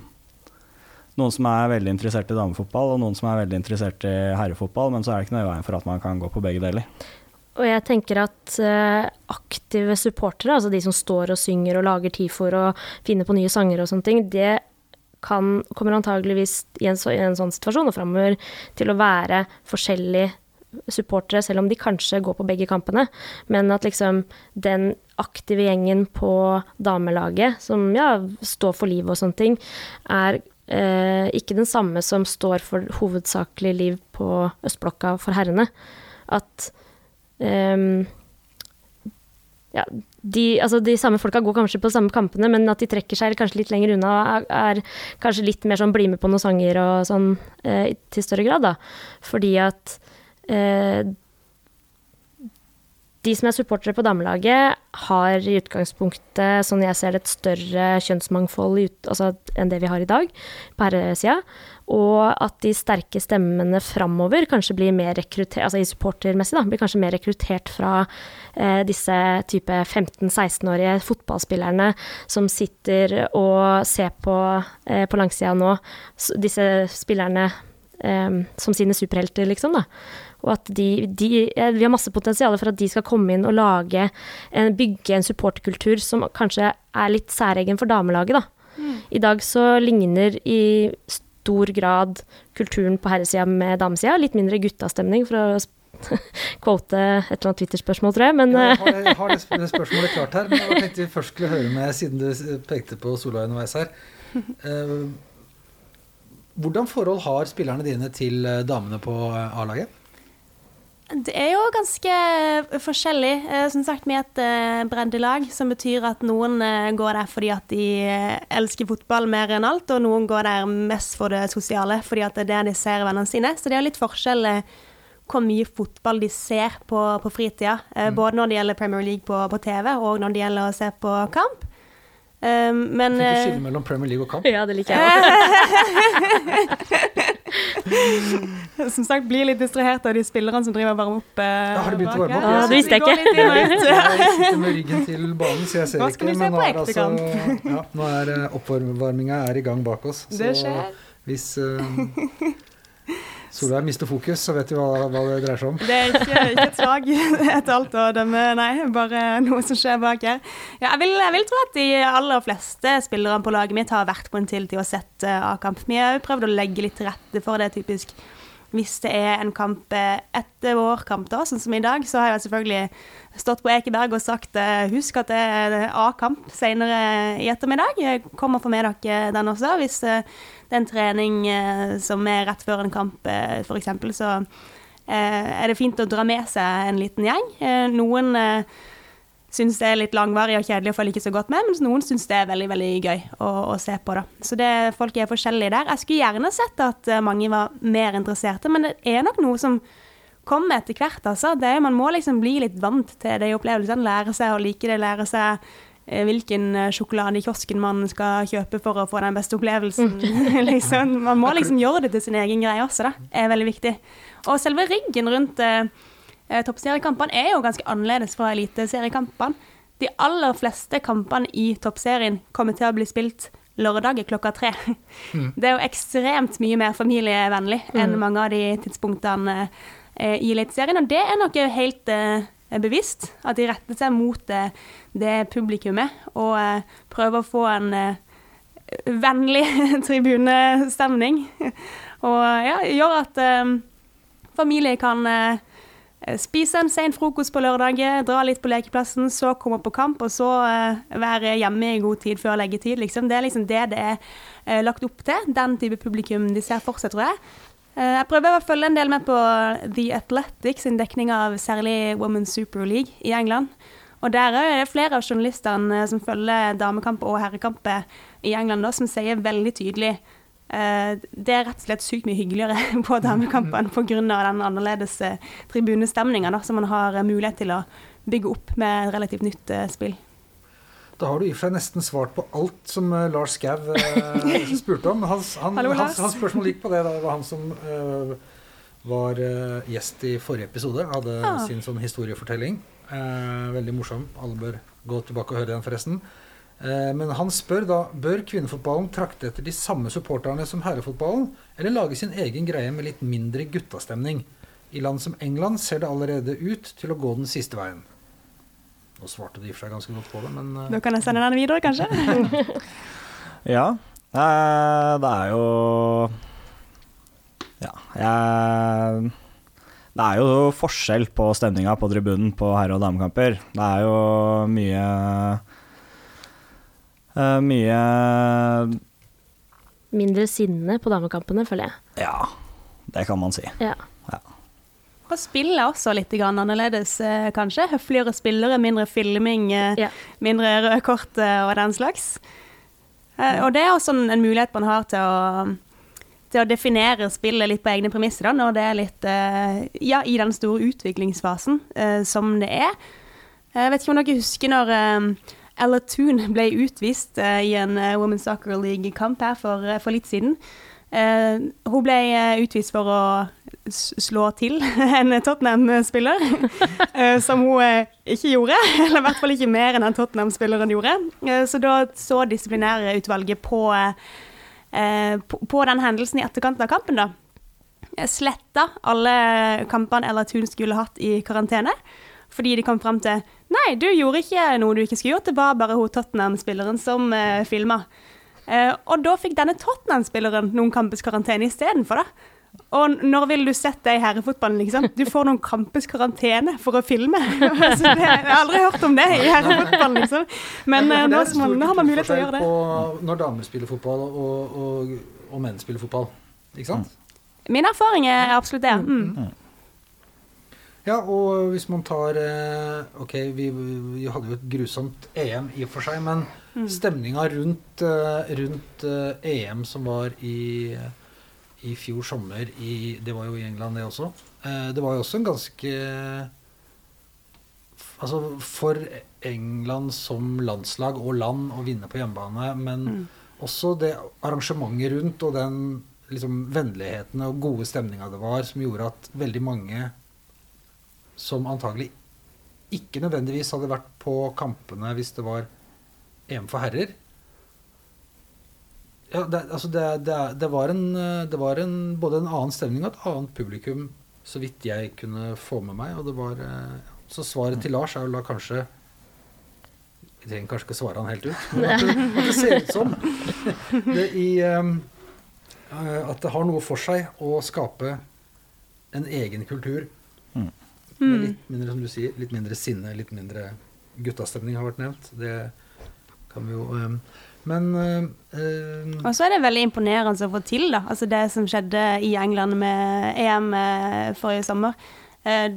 noen som er veldig interessert i damefotball, og noen som er veldig interessert i herrefotball, men så er det ikke noe i veien for at man kan gå på begge deler.
Og jeg tenker at uh, aktive supportere, altså de som står og synger og lager tifoer og finner på nye sanger og sånne ting, det kan, kommer antageligvis i en, så, i en sånn situasjon og framover til å være forskjellige supportere, selv om de kanskje går på begge kampene. Men at liksom den aktive gjengen på damelaget, som ja, står for livet og sånne ting, er eh, ikke den samme som står for hovedsakelig liv på østblokka for herrene. At eh, ja, de, altså de samme folka går kanskje på de samme kampene, men at de trekker seg kanskje litt lenger unna, er, kanskje litt mer sånn bli med på noen sanger og sånn eh, til større grad, da. Fordi at eh, de som er supportere på damelaget, har i utgangspunktet, sånn jeg ser det, et større kjønnsmangfold ut, altså, enn det vi har i dag på herresida. Og at de sterke stemmene framover kanskje blir mer rekruttert, altså i supportermessig, da, blir kanskje mer rekruttert fra eh, disse type 15-16-årige fotballspillerne som sitter og ser på eh, på langsida nå, disse spillerne eh, som sine superhelter, liksom, da. Og at de, de eh, Vi har masse potensial for at de skal komme inn og lage en, bygge en supporterkultur som kanskje er litt særegen for damelaget, da. I dag så ligner i stor grad kulturen på herresida med damesida. Litt mindre guttastemning, for å quote et eller annet Twitter-spørsmål, tror jeg. Men
Ja,
eh,
jeg har, jeg har det spørsmålet klart her, men jeg tenkte vi først skulle høre med, siden du pekte på Solveig underveis her. Eh, hvordan forhold har spillerne dine til eh, damene på A-laget?
Det er jo ganske forskjellig. Eh, Som sagt, vi er et eh, breddelag, som betyr at noen eh, går der fordi at de eh, elsker fotball mer enn alt, og noen går der mest for det sosiale, fordi at det er det de ser i vennene sine. Så det er litt forskjell eh, hvor mye fotball de ser på, på fritida. eh, Både når det gjelder Premier League på, på TV, og når det gjelder å se på kamp. Eh, Men
Fikk du
eh,
skille mellom Premier League og kamp?
ja, det liker jeg òg.
som sagt blir litt distrahert av de spillerne som driver og varmer opp. eh,
Ja, har de begynt å varme opp?
Ja, det visste jeg ikke.
Jeg sitter med ryggen til banen, så jeg ser ikke.
se
Men nå er, altså, ja, nå er eh, oppvarminga er i gang bak oss.
Det skjer.
hvis eh, Solveig mister fokus, så vet du hva, hva det dreier seg om.
Det er ikke, ikke et slag etter alt å dømme, nei. Bare noe som skjer bak her. Ja, jeg, vil, jeg vil tro at de aller fleste spillerne på laget mitt har vært på en tiltid og sett eh, A-kamp. Vi har prøvd å legge litt til rette for det, typisk. Hvis det er en kamp eh, etter vår kamp, da, sånn som i dag, så har jeg selvfølgelig stått på Ekeberg og sagt eh, husk at det er A-kamp senere i ettermiddag. Jeg kommer for med dere den også. Hvis eh, det er en trening som er rett før en kamp, f.eks., så er det fint å dra med seg en liten gjeng. Noen syns det er litt langvarig og kjedelig og følger ikke så godt med, mens noen syns det er veldig veldig gøy å, å se på. da. Så det, folk er forskjellige der. Jeg skulle gjerne sett at eh, mange var mer interesserte, men det er nok noe som kommer etter hvert. altså. Det man må liksom bli litt vant til de opplevelsene, lære seg å like det, lære seg eh, hvilken eh, sjokolade i kiosken man skal kjøpe for å få den beste opplevelsen. liksom. Man må liksom gjøre det til sin egen greie også, da. er veldig viktig. Og selve riggen rundt eh, toppseriekampene er jo ganske annerledes fra eliteseriekampene. De aller fleste kampene i toppserien kommer til å bli spilt lørdager klokka tre. Det er jo ekstremt mye mer familievennlig enn mange av de tidspunktene eh, i Eliteserien. Og det er nok helt eh, bevisst, at de retter seg mot eh, det publikummet og eh, prøver å få en eh, vennlig tribunestemning. Og ja, gjør at eh, familie kan eh, spise en sen frokost på lørdag, dra litt på lekeplassen, så komme på kamp, og så eh, være hjemme i god tid før leggetid. Liksom. Det er liksom det det er eh, lagt opp til. Den type publikum de ser for seg, tror jeg. Eh, jeg prøver å følge en del med på The Athletic sin dekning av særlig Women's Super League i England. Og der er det flere av journalistene eh, som følger damekamp og herrekamper i England, da, som sier veldig tydelig eh, det er rett og slett sykt mye hyggeligere på damekampen pga. den annerledes eh, tribunestemninga som man har eh, mulighet til å bygge opp med et relativt nytt eh, spill.
Da har du i og for seg nesten svart på alt som eh, Lars Skau eh, spurte om. Hans, han,
Hallo,
hans, hans spørsmål gikk på det. Da. Det var han som eh, var eh, gjest i forrige episode. Hadde
Ah.
sin sånn historiefortelling. Eh, veldig morsom. Alle bør gå tilbake og høre den, forresten. Eh, men han spør da bør kvinnefotballen trakte etter de samme supporterne som herrefotballen, eller lage sin egen greie med litt mindre guttastemning? I land som England ser det allerede ut til å gå den siste veien. Nå svarte de i og for seg ganske godt på det, men eh,
Da kan jeg sende den videre, kanskje?
Ja, eh, det er jo Ja, jeg Det er jo forskjell på stemninga på tribunen på herre- og damekamper. Det er jo mye eh, Mye
Mindre sinne på damekampene, føler jeg.
Ja, det kan man si.
Ja.
Og spillet er også litt grann annerledes, eh, kanskje. Høfligere spillere, mindre filming, eh,
Ja.
mindre røde kort og den slags. Og det er også en en mulighet man har til å, til å definere spillet litt på egne premisser, da, når det er litt Ja, i den store utviklingsfasen som det er. Jeg vet ikke om dere husker når Ella Toon ble utvist eh, i en eh, Women's Soccer League-kamp her for, eh, for litt siden. Hun ble utvist for å slå til en Tottenham-spiller, som hun ikke gjorde. Eller i hvert fall ikke mer enn den Tottenham-spilleren gjorde. Så da så disiplinærutvalget på, på, den hendelsen i etterkant av kampen, da. Sletta alle kampene Ella Thun skulle hatt i karantene. Fordi de kom fram til Nei, du gjorde ikke noe du ikke skulle gjort, det var bare hun Tottenham-spilleren som eh, filma. Eh, og da fikk denne Tottenham-spilleren noen kampers karantene istedenfor, da. Og når ville du sett det i herrefotballen, liksom? Du får noen kampers karantene for å filme. altså, det, jeg har aldri hørt om det i herrefotballen, liksom. Men
Ja,
eh, nå, man, nå har man mulighet til å gjøre det.
På når damer spiller fotball og, og, og menn spiller fotball. Ikke sant?
Min erfaring er absolutt det. Mm.
Ja, og hvis man tar eh, Ok, vi, vi hadde jo et grusomt EM i og for seg, men stemninga rundt, eh, rundt eh, EM som var i, i fjor sommer i Det var jo i England, det også. Det var jo også en ganske Altså for England som landslag og land å vinne på hjemmebane, men også det arrangementet rundt og den liksom, vennligheten og gode stemninga det var, som gjorde at veldig mange som antagelig ikke nødvendigvis hadde vært på kampene hvis det var EM for herrer. Ja, det, altså det, det, det, var en, var en, både en annen stemning og et annet publikum, så vidt jeg kunne få med meg. Og det var, eh, så svaret til Lars er jo da kanskje Vi trenger kanskje ikke svare han helt ut, men at det, at ser ut som det i, eh, eh, at det har noe for seg å skape en egen kultur. Med litt mindre, som du sier, litt mindre sinne, litt mindre guttastemning har vært nevnt. Det kan vi jo um, Men uh, uh,
Og så er det veldig imponerende å få til, da. Altså det som skjedde i England med EM eh, forrige sommer. Eh,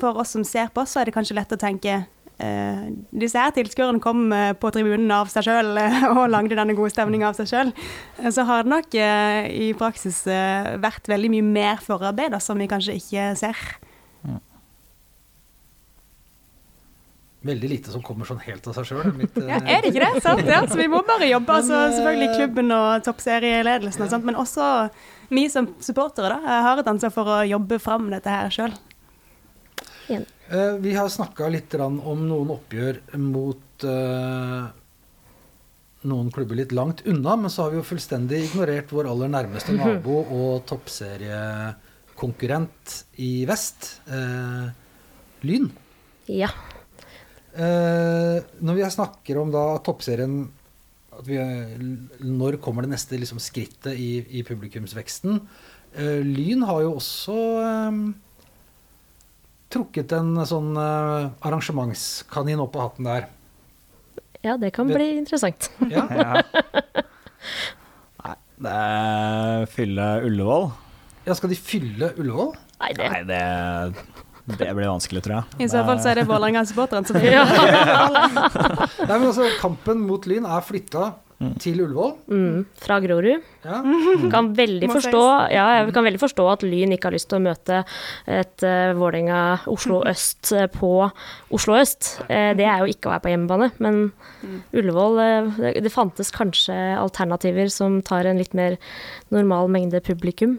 For oss som ser på, så er det kanskje lett å tenke Uh, disse her tilskuerne kom uh, på tribunen av seg sjøl og lagde denne gode stemninga av seg sjøl. Så har det nok i praksis vært veldig mye mer forarbeid som vi kanskje ikke ser.
Veldig lite som kommer sånn helt av seg sjøl.
Ja, er det ikke det? Sant? Ja, så vi må bare jobbe. Altså,
Men, altså,
selvfølgelig klubben og toppserieledelsen, og sånt, men også vi som supportere da, har et ansvar for å jobbe fram dette her sjøl.
Uh, vi har snakka litt om noen oppgjør mot noen klubber litt langt unna, men så har vi jo fullstendig ignorert vår aller nærmeste nabo og toppseriekonkurrent i vest, Lyn.
Ja.
Eh, når vi snakker om da toppserien at vi, Når kommer det neste liksom, skrittet i, i publikumsveksten? Eh, Lyn har jo også eh, trukket en sånn arrangementskanin opp av hatten der.
ja, det kan bli interessant.
Ja.
Ja. Nei, det er fylle Ullevål.
ja, skal de fylle Ullevål?
Nei, det
Nei, det, det blir vanskelig, tror jeg.
I så fall så er det Vålerenga-supporteren som
ja.
Nei, men altså, Kampen mot Lyn er flytta til Ullevål.
mm, Fra Grorud.
Ja.
Kan veldig forstå, ja, jeg kan veldig forstå at Lyn ikke har lyst til å møte et uh, Vålerenga-Oslo øst eh, på Oslo øst. Uh, det er jo ikke å være på hjemmebane, men Ullevål uh, det, det fantes kanskje alternativer som tar en litt mer normal mengde publikum.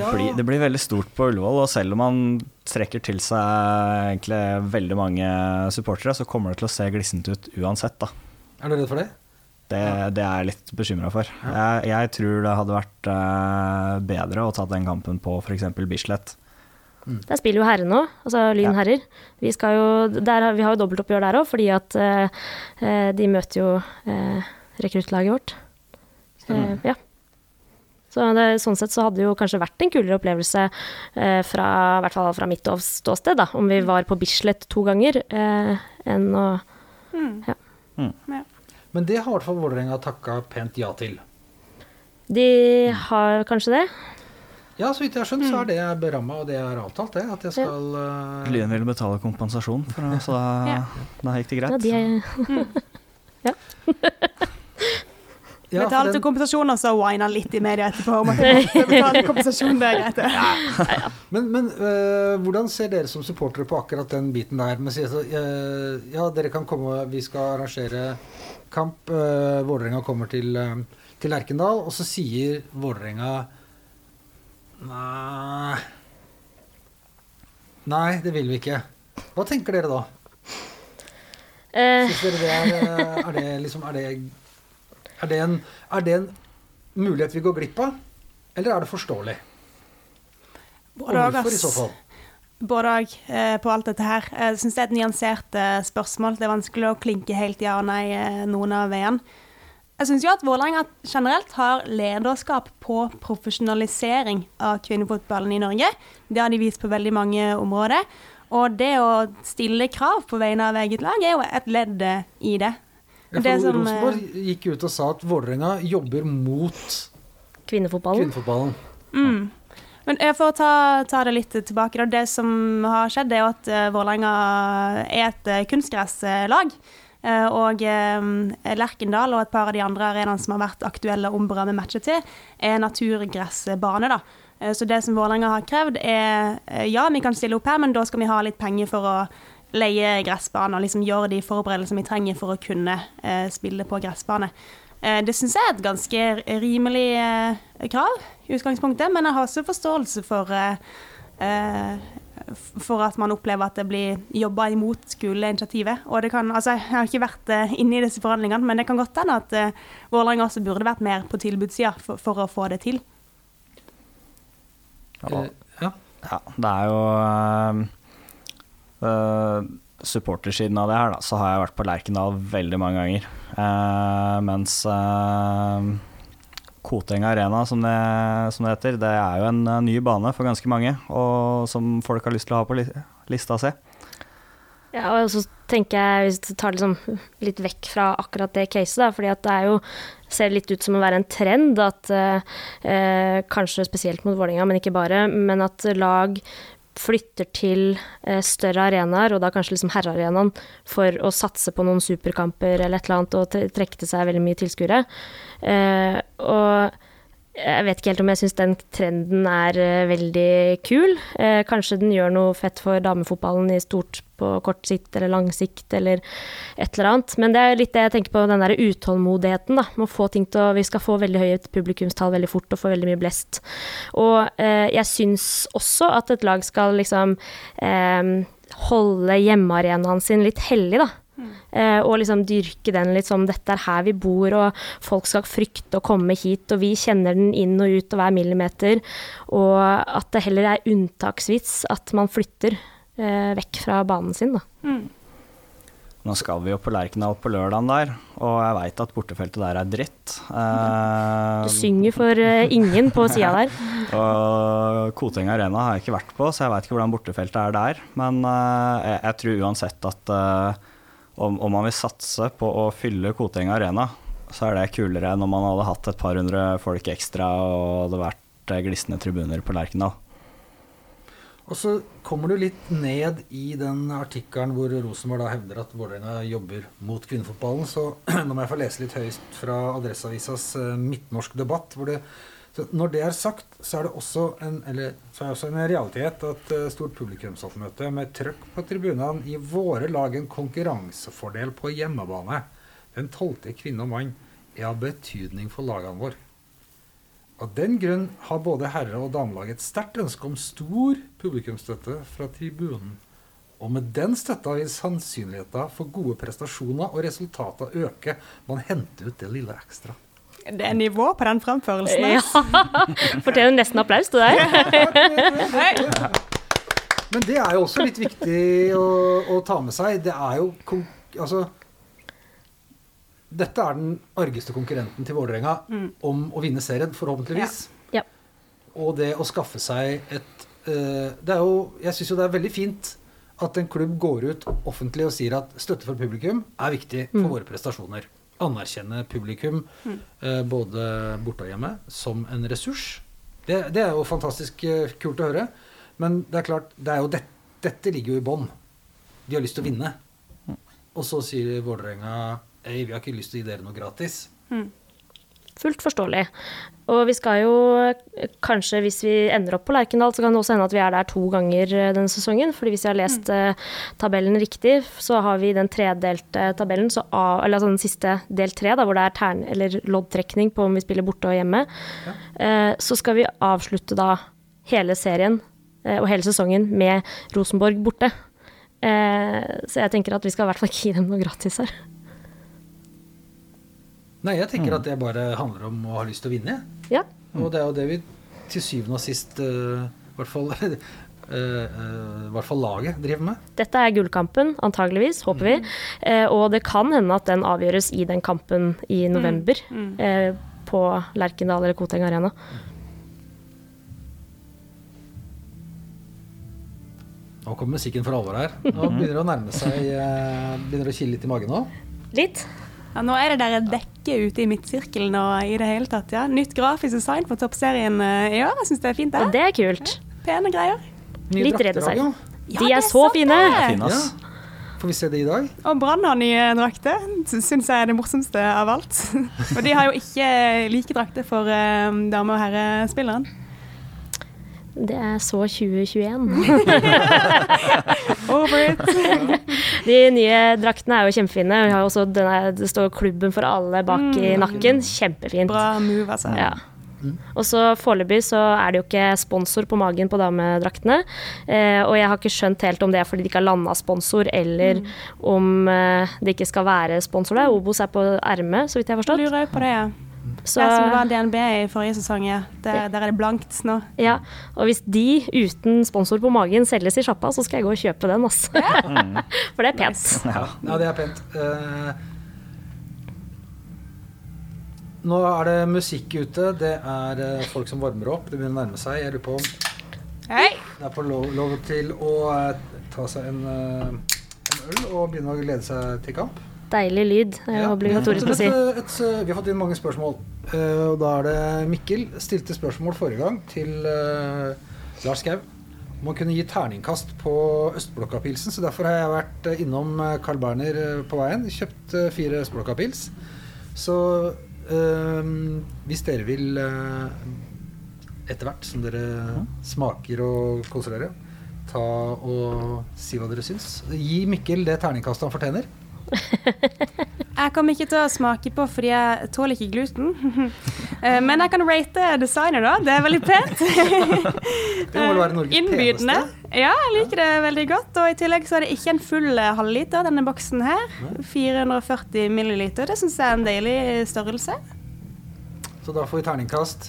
Ja.
blir, det blir veldig stort på Ullevål, og selv om man trekker til seg egentlig veldig mange supportere, så kommer det til å se glissent ut uansett, da.
Er du redd for det?
Det, det er jeg litt bekymra for. Jeg, jeg tror det hadde vært uh, bedre å ta den kampen på f.eks. Bislett.
Der spiller jo herrene òg, altså Lyn
Ja.
herrer. Vi, skal jo, der, vi har jo dobbeltoppgjør der òg, fordi at eh, de møter jo uh, rekruttlaget vårt. Uh, ja. Så det, sånn sett så hadde det jo kanskje vært en kulere opplevelse eh, fra, i hvert fall fra mitt ståsted, da, om vi var på Bislett to ganger, eh, enn å
Men det har i hvert fall Vålerenga takka pent ja til.
De har kanskje det?
Ja, så vidt jeg har skjønt, så er det beramma, og det er avtalt, det. At jeg skal uh...
Lyn vil betale kompensasjon, for, det, så da,
Ja.
da gikk det greit.
Ja, de er,
ja, for
Betalte
den-
kompensasjon, og så wina litt i media etterpå om at jeg betalte kompensasjon. der. er greit.
Men, men uh, hvordan ser dere som supportere på akkurat den biten der? Med, å si, altså, øh, ja, dere kan komme, vi skal arrangere kamp. Uh, Vålerenga kommer til, uh, til Lerkendal, og så sier Vålerenga Nei Nei, det vil vi ikke. Hva tenker dere da?
eh,
Synes dere det er, er det liksom er det, er, det en, er det en mulighet vi går glipp av? Eller er det forståelig? Og hvorfor i så fall?
Både òg eh, på alt dette her. Jeg syns det er et nyansert eh, spørsmål. Det er vanskelig å klinke helt ja og nei eh, noen av veiene. Jeg syns jo at Vålerenga generelt har lederskap på profesjonalisering av kvinnefotballen i Norge. Det har de vist på veldig mange områder. Og det å stille krav på vegne av eget lag er jo et ledd i det.
Ja,
Det
for
som, eh,
Rosenborg gikk ut og sa at Vålerenga jobber mot
kvinnefotballen.
kvinnefotballen.
Mm. Men eh, for å ta, ta det litt tilbake, da. Det som har skjedd, er jo at uh, Vålerenga er et kunstgresslag. Eh, og eh, Lerkendal og et par av de andre arenaene som har vært aktuelle å med matcher til, er naturgressbane. da. Eh, så det som Vålerenga har krevd, er eh, ja, vi kan stille opp her, men da skal vi ha litt penger for å leie gressbane og liksom gjøre de forberedelsene vi trenger for å kunne eh, spille på gressbane. Eh, Det syns jeg er et ganske rimelig eh, krav i utgangspunktet, men jeg har også forståelse for, eh, eh, for at man opplever at det blir jobba imot skoleinitiativet. Og det kan, altså, jeg har ikke vært eh, inne i disse forhandlingene, men det kan godt hende at eh, Vålerenga også burde vært mer på tilbudssida for, for å få det til.
Ja,
Ja.
Ja, det er jo uh, Supportersiden av det her, da, så har jeg vært på Lerkendal veldig mange ganger. Uh, mens uh, Koteng Arena, som det, som det heter, det er jo en ny bane for ganske mange, og som folk har lyst til å ha på li lista si.
Ja, og så tenker jeg, hvis du tar liksom litt vekk fra akkurat det caset, da, fordi at det er jo ser litt ut som å være en trend at eh, kanskje spesielt mot Vålerenga, men ikke bare, men at lag flytter til eh, større arenaer, og da kanskje liksom herrearenaen, for å satse på noen superkamper eller et eller annet, og trekke til seg veldig mye tilskuere. Eh, og jeg vet ikke helt om jeg syns den trenden er eh, veldig kul. Kanskje den gjør noe fett for damefotballen i stort på kort sikt eller lang sikt eller et eller annet. Men det er litt det jeg tenker på, den der utålmodigheten. da, med å få ting til å, Vi skal få veldig høye publikumstall veldig fort og få veldig mye blest. Og eh, jeg syns også at et lag skal liksom eh, holde hjemmearenaen sin litt hellig, da. Eh, og liksom dyrke den litt som dette er her vi bor, og folk skal frykte å komme hit, og vi kjenner den inn og ut og hver millimeter. Og at det heller er unntaksvis at man flytter vekk fra banen sin, da.
Nå skal vi jo på Lerkendal på lørdagen der, og jeg veit at bortefeltet der er dritt. Eh,
Du synger for eh, ingen på sida der.
Og Koteng Arena har jeg ikke vært på, så jeg veit ikke hvordan bortefeltet er der. Men eh, jeg, jeg tror uansett at eh, om, om man vil satse på å fylle Koteng Arena, så er det kulere enn om man hadde hatt et par hundre folk ekstra og det hadde vært eh, glisne tribuner på Lerkendal.
Og så kommer du litt ned i den artikkelen hvor Rosenborg da hevder at Vålerenga jobber mot kvinnefotballen. Så nå må jeg få lese litt høyst fra Adresseavisas eh, midtnorsk debatt. hvor det så når det er sagt, så er det også en, eller, er også en realitet at uh, stort publikumsoppmøte med trøkk på tribunene i våre lag en konkurransefordel på hjemmebane. Den tolvte kvinne og mann er av betydning for lagene våre. Av den grunn har både herre- og damelag et sterkt ønske om stor publikumsstøtte fra tribunen. Og med den støtta vil sannsynligheten for gode prestasjoner og resultater øke. Man henter ut det lille ekstra.
Det er nivå på den fremførelsen.
Ja. Fortjener nesten applaus til deg.
Men det er jo også litt viktig å, å ta med seg. Det er jo Altså Dette er den argeste konkurrenten til Vålerenga om å vinne serien, forhåpentligvis.
Ja.
Og det å skaffe seg et uh, Det er jo Jeg syns jo det er veldig fint at en klubb går ut offentlig og sier at støtte for publikum er viktig for våre prestasjoner. Anerkjenne publikum, eh, både borte og hjemme, som en ressurs. Det, det er jo fantastisk uh, kult å høre. Men det er klart, det er jo det, dette ligger jo i bånn. De har lyst til å vinne. Og så sier Vålerenga vi har ikke lyst til å gi dere noe gratis.
Fullt forståelig. Og vi skal jo kanskje, hvis vi ender opp på Lerkendal, så kan det også hende at vi er der to ganger eh, denne sesongen. fordi hvis jeg har lest mm. tabellen riktig, så har vi den tredelte tabellen, så A, eller altså den siste del tre, da, hvor det er tern, eller loddtrekning på om vi spiller borte og hjemme. Eh, så skal vi avslutte da hele serien eh, og hele sesongen med Rosenborg borte. Eh, så jeg tenker at vi skal i hvert fall ikke gi dem noe gratis her.
Nei, jeg tenker at det bare handler om å ha lyst til å vinne.
Ja.
Og det er jo det vi til syvende og sist, i hvert fall uh, uh, hvert fall laget driver med.
Dette er gullkampen, antageligvis, håper vi. Uh, og det kan hende at den avgjøres i den kampen i november. Eh, på Lerkendal eller Koteng Arena.
Nå kommer musikken for alvor her. Nå begynner det å nærme seg Begynner det å kile litt i magen nå.
Litt.
Ja, nå er det der et dekke ute i midtsirkelen og i det hele tatt, ja. Nytt grafisk design for toppserien eh, i år. Jeg syns det er fint,
Og
det.
det er kult.
Pene greier.
Nye
Litt
drakter,
redesign.
Ja,
De
er,
er så
fine!
fine.
det.
Fin, ass.
Får vi se det i dag?
Og Brann har nye drakter. Syns jeg er det morsomste av alt. Og de har jo ikke like drakter for eh, dame- og herrespilleren.
Det er så 2021.
Over it.
De nye draktene er jo kjempefine. Vi har også denne, det står 'Klubben for alle' bak i nakken. Kjempefint.
Bra move, altså.
Ja. Og så Foreløpig så er det jo ikke sponsor på magen på damedraktene. Eh, og jeg har ikke skjønt helt om det er fordi de ikke har landa sponsor, eller om eh, det ikke skal være sponsor der. Obos er på ermet, så vidt jeg har forstått.
Lurer jeg på det, ja.
Så,
Det som det var DNB i forrige sesong, ja. Der, der er det blankt nå.
ja. Og hvis de uten sponsor på magen selges i sjappa, så skal jeg gå og kjøpe den, altså. For det er pent.
Ja.
Ja, det er pent. Uh, nå er det musikk ute. Det er uh, folk som varmer opp. Det begynner å nærme seg. Jeg lurer på om
Hei!
det er på lov, lov til å uh, ta seg en, en øl og begynne å glede seg til kamp.
Deilig lyd, er obligatorisk
vi
å si.
vi har fått inn mange spørsmål. Eh, og da er det Mikkel stilte spørsmål forrige gang til eh, Lars Skau om han kunne gi terningkast på Østblokka-pilsen. Så derfor har jeg vært eh, innom Carl Berner på veien. Kjøpt fire Østblokka-pils. Så eh, hvis dere vil etter hvert som dere smaker og koser dere, ta og si hva dere syns. Gi Mikkel det terningkastet han fortjener.
Jeg kommer ikke til å smake på fordi jeg tåler ikke gluten. Eh, Men jeg kan rate designer, da. Det er veldig pent.
Det må vel være Norges
Innbydende.
peneste.
Ja, jeg liker det veldig godt. Og i tillegg så er det ikke en full eh, halvliter, denne boksen her. 440 milliliter. Det syns jeg er en deilig størrelse.
Så da får vi terningkast.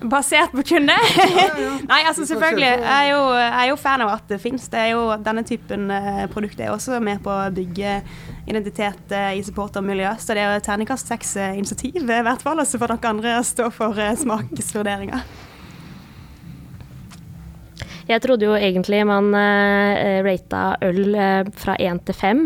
Basert på kjønnet? Nei, altså selvfølgelig. Jeg er jo, jeg er jo fan av at det fins. Denne typen eh, produkt er også med på å bygge identitet eh, i supportermiljøet. Så det er jo terningkast seks-initiativ i hvert fall. Og så får dere andre stå for eh, smaksvurderinger.
Jeg trodde jo egentlig man uh, rata øl eh, fra én til fem,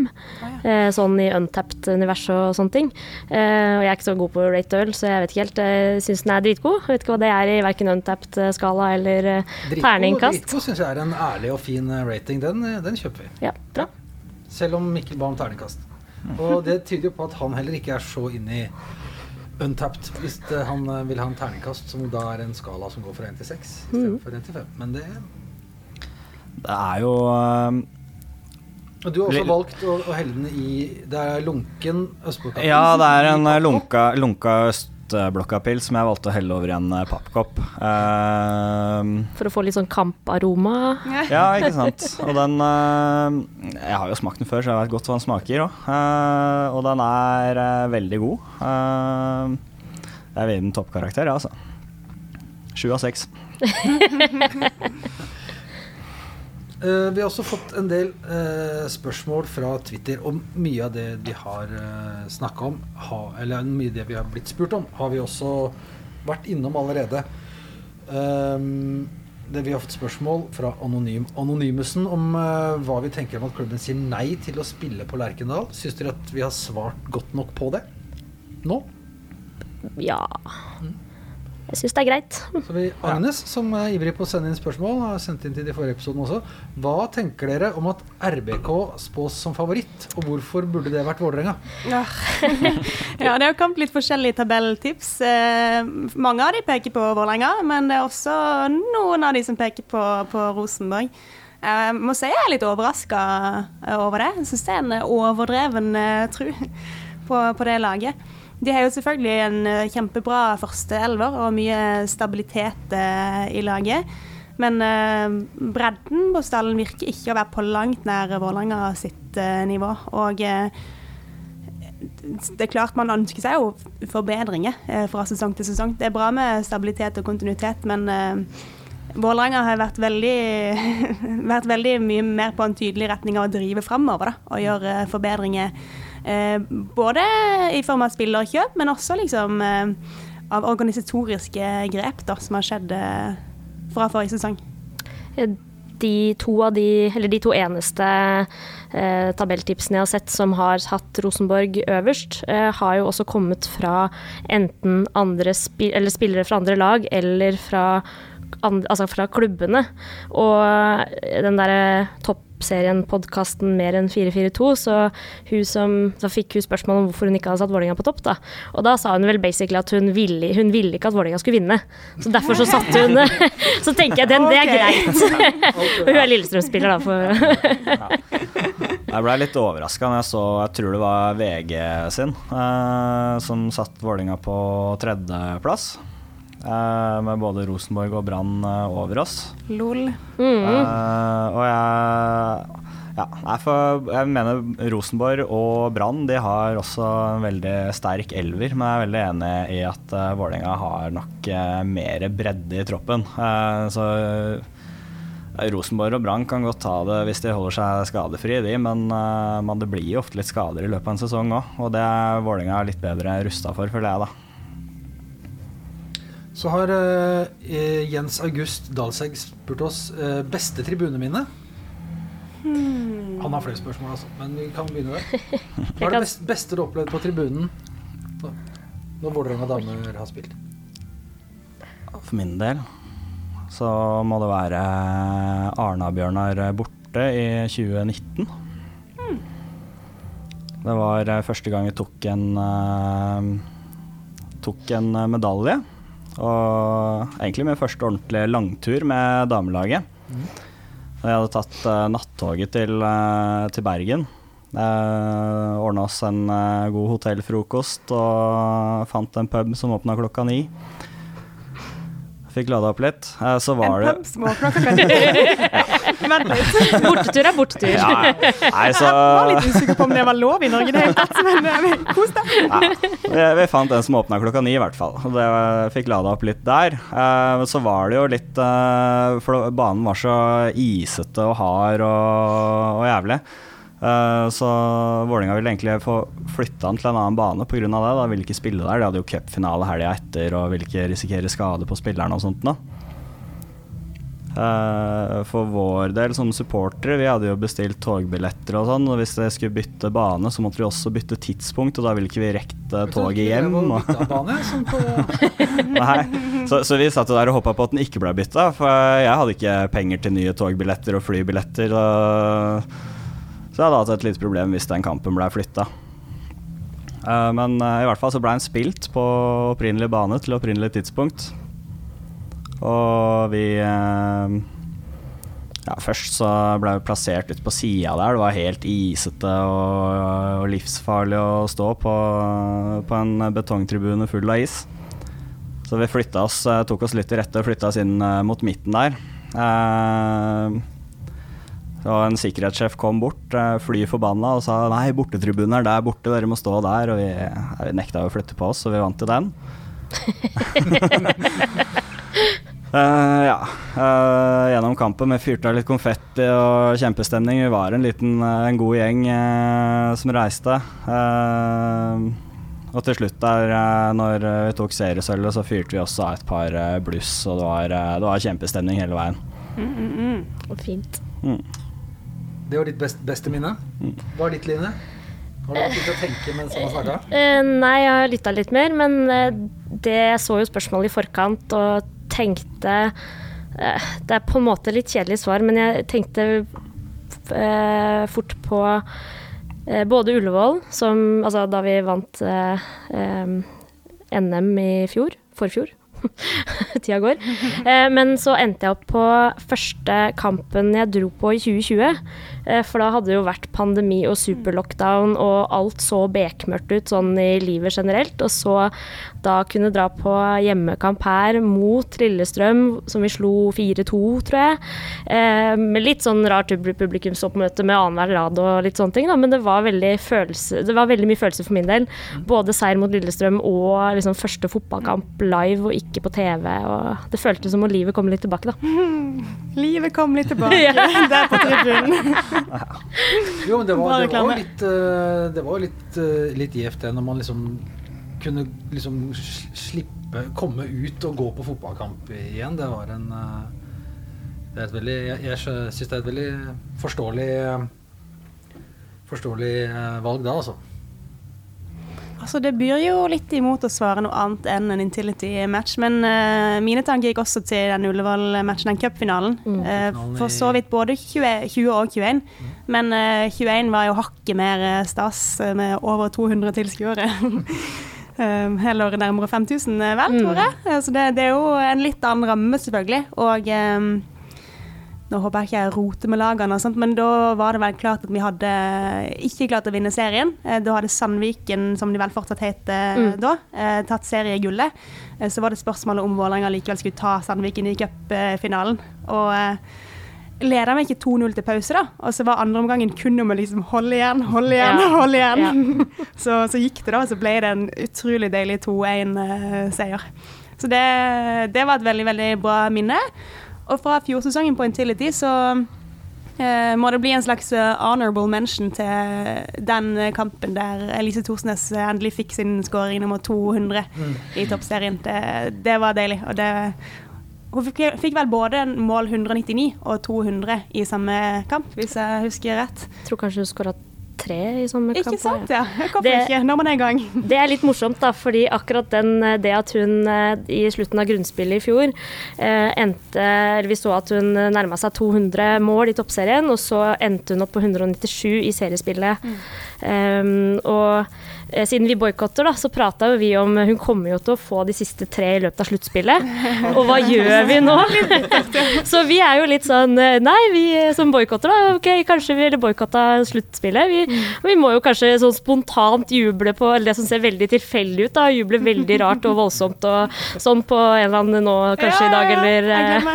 eh, sånn i untapped-universet og sånne ting. Eh, og jeg er ikke så god på å rate øl, så jeg vet ikke helt. Jeg syns den er dritgod. Jeg vet ikke hva det er i verken untapped-skala eller eh,
Dritgod
terningkast.
Dritgod syns jeg er en ærlig og fin rating. Den, den kjøper vi.
Ja, bra.
Selv om Mikkel ba om terningkast. Og det tyder jo på at han heller ikke er så inne i untapped. Hvis han vil ha en terningkast som da er en skala som går fra 1 til 6 istedenfor 1 til 5. Men det
Det er jo eh,
Og du har også valgt å, å helle den i Det er lunken østblokka.
Ja, det er en eh, lunka, lunka østblokkapils som jeg valgte å helle over i en eh, pappkopp. Uh,
For å få litt sånn kamparoma.
ja, ikke sant. Og den uh, Jeg har jo smakt den før, så jeg vet godt hva den smaker Uh, og den er veldig god. Uh, jeg vil gi den toppkarakter, ja, altså. Sju av seks.
Eh, vi har også fått en del uh, spørsmål fra Twitter om mye av det vi har uh, snakka om, ha, eller mye av det vi har blitt spurt om, har vi også vært innom allerede. Um, det vi har fått spørsmål fra Anonym, Anonymusen om uh, hva vi tenker om at klubben sier nei til å spille på Lerkendal. Syns dere at vi har svart godt nok på det nå?
Ja. Jeg syns det er greit.
Så vi, Agnes, som er ivrig på å sende inn spørsmål, har sendt inn til de forrige episodene også. Hva tenker dere om at RBK spås som favoritt, og hvorfor burde det vært Vålerenga?
Ja. ja, det har kommet litt forskjellige tabelltips. Eh, mange av de peker på Vålerenga, men det er også noen av de som peker på, på Rosenborg. Jeg må si jeg er litt overraska over det. Jeg syns det er en overdreven tro tru på, på det laget. De har jo selvfølgelig en eh, kjempebra første elver og mye stabilitet eh, i laget. Men eh, bredden på stallen virker ikke å være på langt nær Vålerenga sitt nivå. Og det er klart man ønsker seg jo forbedringer fra sesong til sesong. Det er bra med stabilitet og kontinuitet, men Vålerenga har vært veldig, vært veldig mye mer på en tydelig retning av å drive framover og gjøre forbedringer både i form av spillerkjøp, men også liksom eh, av organisatoriske grep da, som har skjedd eh, fra forrige sesong.
De to, de, de to eneste eh, tabelltipsene jeg har sett som har hatt Rosenborg øverst, eh, har jo også kommet fra enten spi spillere fra andre lag eller fra, andre, altså fra klubbene. Og den derre topp toppserien, podkasten Mer enn 442, så som, så fikk hun spørsmål om hvorfor hun ikke hadde satt Vålerenga på topp. da. Og da sa hun vel basically at hun ville, hun ville ikke at Vålerenga skulle vinne. Så derfor så satte hun Så tenker jeg den, det er greit. Og hun er Lillestrøm-spiller, da. For
jeg ble litt overraska når jeg så Jeg tror det var VG sin eh, som satte Vålerenga på tredjeplass. Uh, med både Rosenborg og Brann uh, over oss.
Lol.
Mm. Uh, og jeg ja, for jeg mener Rosenborg og Brann de har også en veldig sterk elver, men jeg er veldig enig i at uh, Vålerenga har nok mer bredde i troppen. så Rosenborg og Brann kan godt ta det hvis de holder seg skadefri, de, men, men det blir jo ofte litt skader i løpet av en sesong òg, og det er Vålerenga litt bedre rusta for, føler jeg, da.
Så har uh, Jens August Dalsegg spurt oss uh, beste tribuneminne. Hmm. Han har flere spørsmål, altså, men vi kan begynne der. Hva er det beste, beste du har opplevd på tribunen når Vålerenga damer har spilt?
For min del så må det være Arna-Bjørnar borte i 2019. Hmm. Det var første gang vi tok en, uh, tok en medalje. Og egentlig min første ordentlige langtur med damelaget. Mm. Jeg hadde tatt uh, nattoget til, uh, til Bergen. Uh, Ordna oss en uh, god hotellfrokost og fant en pub som åpna klokka ni. Fikk lada opp litt. Eh, så var
en det En pub som åpna klokka ni? Vent litt.
Bortetur er bortetur. Ja,
nei, så...
Jeg var litt usikker på om det var lov i Norge i det hele tatt, men eh, kos deg. Ja,
vi, fant en som åpna klokka ni, i hvert fall. Det, fikk lada opp litt der. Eh, så var det jo litt For banen var så isete og hard og, og jævlig. Så Vålerenga ville egentlig få flytta han til en annen bane pga. det. Da ville ikke spille der. De hadde jo cupfinale helga etter og ville ikke risikere skade på spillerne og sånt. da. Uh, for vår del som supportere, vi hadde jo bestilt togbilletter og sånn. Og hvis de skulle bytte bane, så måtte vi også bytte tidspunkt, og da ville ikke vi rekt toget hjem.
Bane,
Nei, så, så, vi satt der og håpa på at den ikke ble bytta, for jeg hadde ikke penger til nye togbilletter og flybilletter. Og så jeg hadde hatt et lite problem hvis den kampen ble flytta. Uh, eh, men uh, i hvert fall så ble den spilt på opprinnelig bane til opprinnelig tidspunkt. Og vi uh, Ja, først så ble vi plassert ute på sida der. Det var helt isete og, og livsfarlig å stå på, på, en betongtribune full av is. Så vi flytta oss, tok oss litt til rette og flytta oss inn mot midten der. Og en sikkerhetssjef kom bort, eh, fly forbanna, og sa nei, bortetribunen er der borte, dere må stå der. Og vi, vi nekta å flytte på oss, så vi vant til den. uh, ja. Uh, gjennom kampen vi fyrte av litt konfetti og kjempestemning. Vi var en liten, en god gjeng uh, som reiste. og til slutt der, når vi tok seriesølvet, så fyrte vi også av et par bluss, og det var, det var kjempestemning hele veien.
Mm, mm, mm. Og fint. Mm.
Det var ditt best, beste minne. Hva er ditt, Line? Har du begynt å tenke mens han har snakka?
Uh, nei, jeg har lytta litt mer, men uh, det så jo spørsmålet i forkant og tenkte eh, Det er på en måte litt kjedelig svar, men jeg tenkte eh, fort på eh, både Ullevål, som Altså da vi vant NM i fjor, forfjor. Tida går. Men så endte jeg opp på første kampen jeg dro på i 2020. Eh, for da hadde det jo vært pandemi og superlockdown, og alt så bekmørkt ut sånn i livet generelt. Og så da kunne dra på hjemmekamp her mot Lillestrøm, som vi slo 4-2, tror jeg. Eh, med litt sånn rart publikumsoppmøte med annenhver rad og litt sånne ting, da. Men det var følelse Det var veldig mye følelse for min del. Både seier mot Lillestrøm og liksom første fotballkamp live og ikke på TV. Og det føltes som om livet kom litt tilbake, da.
Livet kom litt tilbake der på tribunen.
Jo, men det var, det var litt, eh, det var litt, eh, litt gjevt det når man liksom kunne liksom slippe komme ut og gå på fotballkamp igjen. Det var en eh, Det er et veldig Jeg, jeg syns det er et veldig forståelig Forståelig valg da, altså.
Altså, det byr jo litt imot å svare noe annet enn en Intility-match, men uh, mine tanker gikk også til den Ullevål-matchen, den cupfinalen.
Mm.
Uh,
for så vidt både 20, 20 og 21, men uh, 21 var jo hakket mer eh, stas eh, med over 200 tilskuere. Um, Heller nærmere 5000, eh, vel, tror jeg. Altså det, det er jo en litt annen ramme, selvfølgelig. Og ehm, nå håper jeg ikke jeg roter med lagene, og sånt, men da var det vel klart at vi hadde ikke klart å vinne serien. Eh, Da hadde Sandviken, som de vel fortsatt het eh,
Mm.
da, eh, tatt seriegullet. Så var det spørsmålet om Vålerenga likevel skulle ta Sandviken i cupfinalen. Og leda vi ikke 2-0 til pause, da. Og så var andre omgangen kun om å liksom holde igjen, holde igjen,
Ja.
holde igjen. så, så gikk det, da. Og så ble det en utrolig deilig 2-1-seier. Så det, det var et veldig, veldig bra minne. Og fra fjorsesongen på Intility så eh, må det bli en slags eh, honorable mention til den kampen der Elise Thorsnes eh, endelig fikk sin skåring nummer 200 i toppserien. Det, det var deilig. Og det hun fikk, fikk vel både mål 199 og 200 i samme kamp, hvis jeg husker rett.
Jeg tror kanskje hun skåra tre i samme kamp.
Ikke sant? Ja. Hvorfor
Det-
ikke, når man er i gang?
Det er litt morsomt, da, fordi akkurat den, eh, det at hun eh, i slutten av grunnspillet i fjor eh, endte Vi så at hun nærma seg 200 mål i toppserien, og så endte hun opp på 197 i seriespillet. Um, og eh, siden vi boikotter, da, så prata jo vi om Hun kommer jo til å få de siste tre i løpet av sluttspillet. Og hva gjør vi nå? så vi er jo litt sånn eh, Nei, vi som boikotter, da. Ok, kanskje vi boikotta sluttspillet. Vi, vi må jo kanskje sånn spontant juble på eller det som ser veldig tilfeldig ut. da, Juble veldig rart og voldsomt og sånn på en eller annen nå kanskje i dag, eller eh,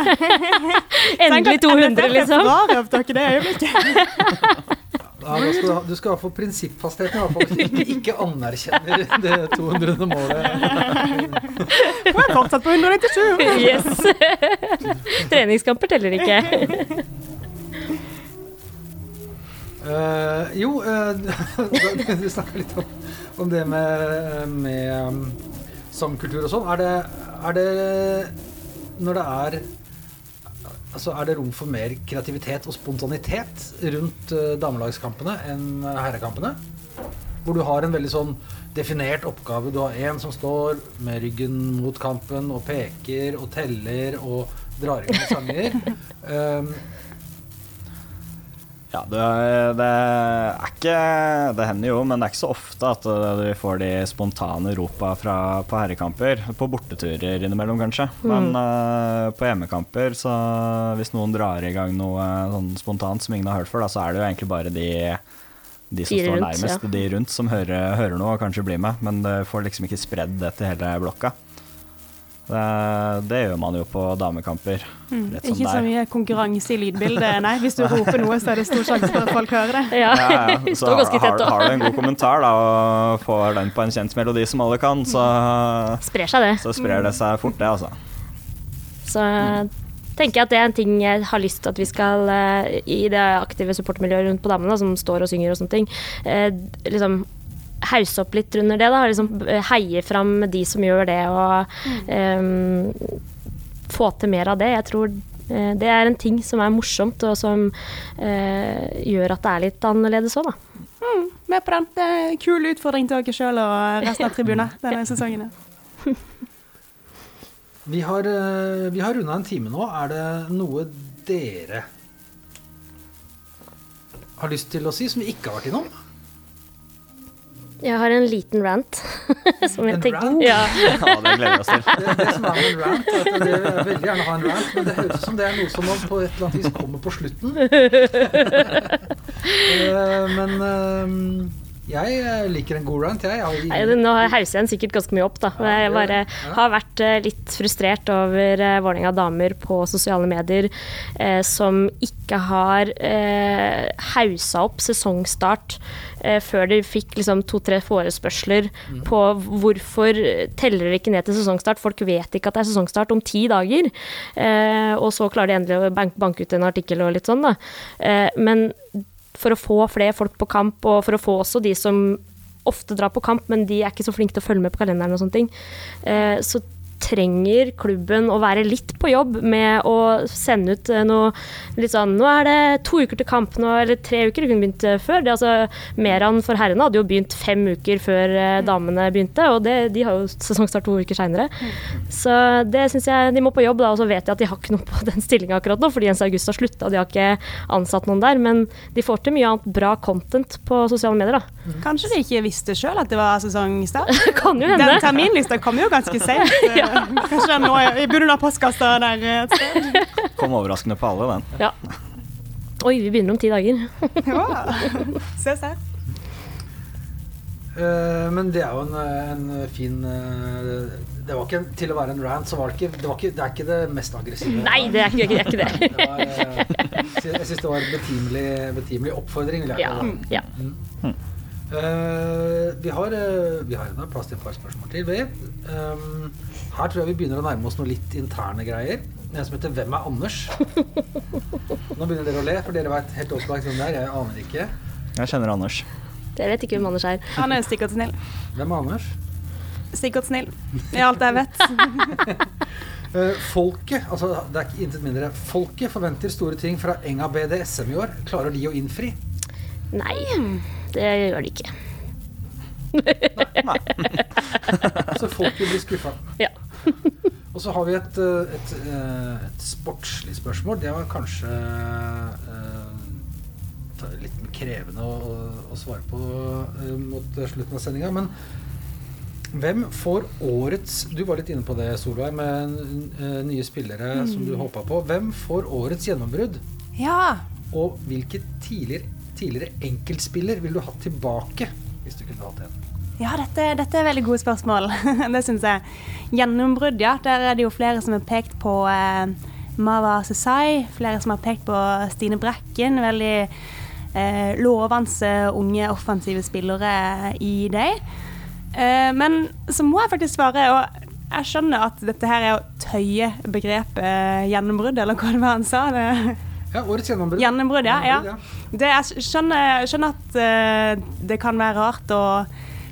endelig 200, liksom.
Ikke det øyeblikket.
Ja, da skal du, ha, du skal ha for prinsippfastheten, i hvert fall. Ikke, ikke anerkjenner det 200. målet.
Hun er fortsatt på 197.
Yes. Treningskamper teller ikke.
Uh, jo, uh, du snakka litt om, om det med, med um, sangkultur og sånn. Er er det Når det er Altså, Er det rom for mer kreativitet og spontanitet rundt uh, damelagskampene enn uh, herrekampene? Hvor du har en veldig sånn definert oppgave. Du har en som står med ryggen mot kampen og peker og teller og drar i gang sanger. Um,
Ja, det, det er ikke Det hender jo, men det er ikke så ofte at vi får de spontane ropa fra, på herrekamper. På borteturer innimellom, kanskje. Men uh, på hjemmekamper, så hvis noen drar i gang noe sånn spontant som ingen har hørt før, da, så er det jo egentlig bare de de som
de
står
rundt,
nærmest,
ja.
de rundt, som hører, hører noe og kanskje blir med. Men det får liksom ikke spredd det til hele blokka. Det, det gjør man jo på damekamper. Litt sånn
Ikke så mye konkurranse i lydbildet, nei. Hvis du roper noe, så er det stor sjanse for at folk hører det.
Ja,
Ja, ja. Så har, har du en god kommentar da, og får den på en kjent melodi som alle kan, så,
sprer seg det.
så sprer det seg fort, det, altså.
Så tenker jeg at det er en ting jeg har lyst til at vi skal, eh, i det aktive supportermiljøet rundt på damene, da, som står og synger og sånne ting, eh, liksom hause opp litt under det. da, liksom eh, Heie fram de som gjør det, og um, få til mer av det. Jeg tror eh, det er en ting som er morsomt, og som uh, gjør at det er litt annerledes òg, da.
Med på den. Det er en kul utfordring til dere sjøl og resten av tribunet denne sesongen.
Vi har, vi har runda en time nå. Er det noe dere har lyst til å si som vi ikke har vært innom?
Jeg har en liten rant. som jeg
En
tenker,
rant?
Ja.
Ja, det gleder vi oss til.
Det, det som er med en rant, er at jeg vil veldig gjerne ha en rant, men det høres ut som det er noe som man på et eller annet vis kommer på slutten. Eh, men eh, jeg eh, liker en god rant, jeg. jeg har
Nei, nå hauser jeg den sikkert ganske mye opp, da. Men jeg bare har vært eh, litt frustrert over uh, Vålerenga damer på sosiale medier eh, som ikke har eh, hausa opp sesongstart eh, før de fikk liksom to-tre forespørsler på hvorfor teller dere ikke ned til sesongstart. Folk vet ikke at det er sesongstart om ti dager. Eh, og så klarer de endelig å bank banke ut en artikkel og litt sånn, da. Eh, men for å få flere folk på kamp, og for å få også de som ofte drar på kamp, men de er ikke så flinke til å følge med på kalenderen og sånne ting, eh, så trenger klubben å være litt på jobb med å sende ut eh, noe litt sånn Nå er det to uker til kamp, nå, eller tre uker, det kunne begynt eh, før. Det, altså, Meran for herrene hadde jo begynt fem uker før eh, damene begynte, og det, de har jo sesongstart to uker seinere. Så det syns jeg de må på jobb, da, og så vet jeg at de har ikke noe på den stillinga akkurat nå, fordi Jens August har slutta, de har ikke ansatt noen der, men de får til mye annet bra content på sosiale medier, da.
Kanskje de ikke visste sjøl at det var sesongstart?
Kan jo hende.
Den terminlista kom jo ganske seint. Kanskje den nå Jeg i bunnen av postkassa der et sted.
Kom overraskende på alle, den.
Ja. Oi, vi begynner om ti dager.
Ja. Ses her.
Uh, men det er jo en, en fin uh, Det var ikke Til å være en rant, så var det ikke Det, var ikke, det er ikke det mest aggressive.
Nei, det er ikke, det er ikke det.
Det var, uh, jeg syns det var en betimelig, betimelig oppfordring. Vil jeg
Ja.
det.
ja.
Eh, vi har, uh, vi har ennå plass til et par spørsmål til. Vi. Um, her tror jeg vi begynner å nærme oss noe litt interne greier. En som heter 'Hvem er Anders?' Nå begynner dere å le, for dere vet helt opplagt hvem det er. Jeg aner ikke.
Jeg kjenner Anders.
Dere vet ikke hvem Anders er.
Han er stikkert snill.
Hvem er Anders?
Sikkert snill. Det er alt jeg vet.
Eh, folket, altså det er ikke intet mindre. Folket forventer store ting fra Enga BDSM i år. Klarer de å innfri?
Nei, det gjør de ikke.
Så folk vil bli skuffa.
Ja.
Og så har vi et, eh, et, eh, et sportslig spørsmål. Det var kanskje uh, litt krevende å, å- svare på uh, mot slutten av sendinga. Men hvem får årets Du var litt inne på det, Solveig, med eh, nye spillere som du håpa på. Hvem får årets gjennombrudd?
Ja.
Og hvilken tidligere, tidligere enkeltspiller vil du ha tilbake, hvis du kunne hatt en?
Ja, dette, dette er veldig gode spørsmål. det syns jeg. Gjennombrudd, ja. Der er det jo flere som har pekt på eh, Mava Sesai. Flere som har pekt på Stine Brekken. Veldig eh, lovende unge offensive spillere i deg. Eh, men så må jeg faktisk svare, og jeg skjønner at dette her er å tøye begrepet eh, gjennombrudd, eller hva det var han sa. Det,
Ja, årets gjennombrudd.
Gjennombrudd, ja. ja. Det, jeg skjønner, skjønner at uh, det kan være rart å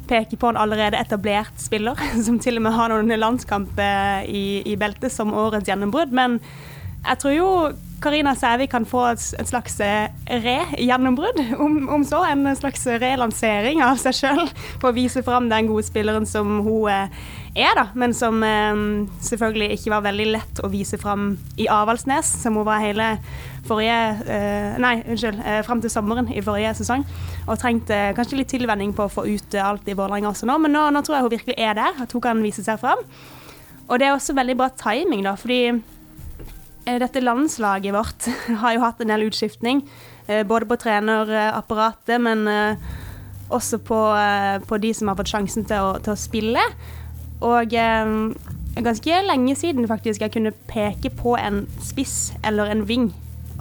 peke på en allerede etablert spiller, som til og med har noen landskamper i, i beltet som årets gjennombrudd. Men jeg tror jo Karina Sævik kan få et, slags eh, re-gjennombrudd, om, om så. En slags relansering av seg sjøl for å vise fram den gode spilleren som hun eh, er, da. Men som eh, selvfølgelig ikke var veldig lett å vise fram i Avaldsnes, som hun var hele forrige Nei, unnskyld. Fram til sommeren i forrige sesong. Og trengte kanskje litt tilvenning på å få ut alt i Vålerenga også nå, men nå, nå tror jeg hun virkelig er der. At hun kan vise seg fram. Og det er også veldig bra timing, da, fordi dette landslaget vårt har jo hatt en del utskiftning. eh, Både på trenerapparatet, men eh, også på, eh, på de som har fått sjansen til å, til å spille. Og eh, ganske lenge siden faktisk jeg kunne peke på en spiss eller en ving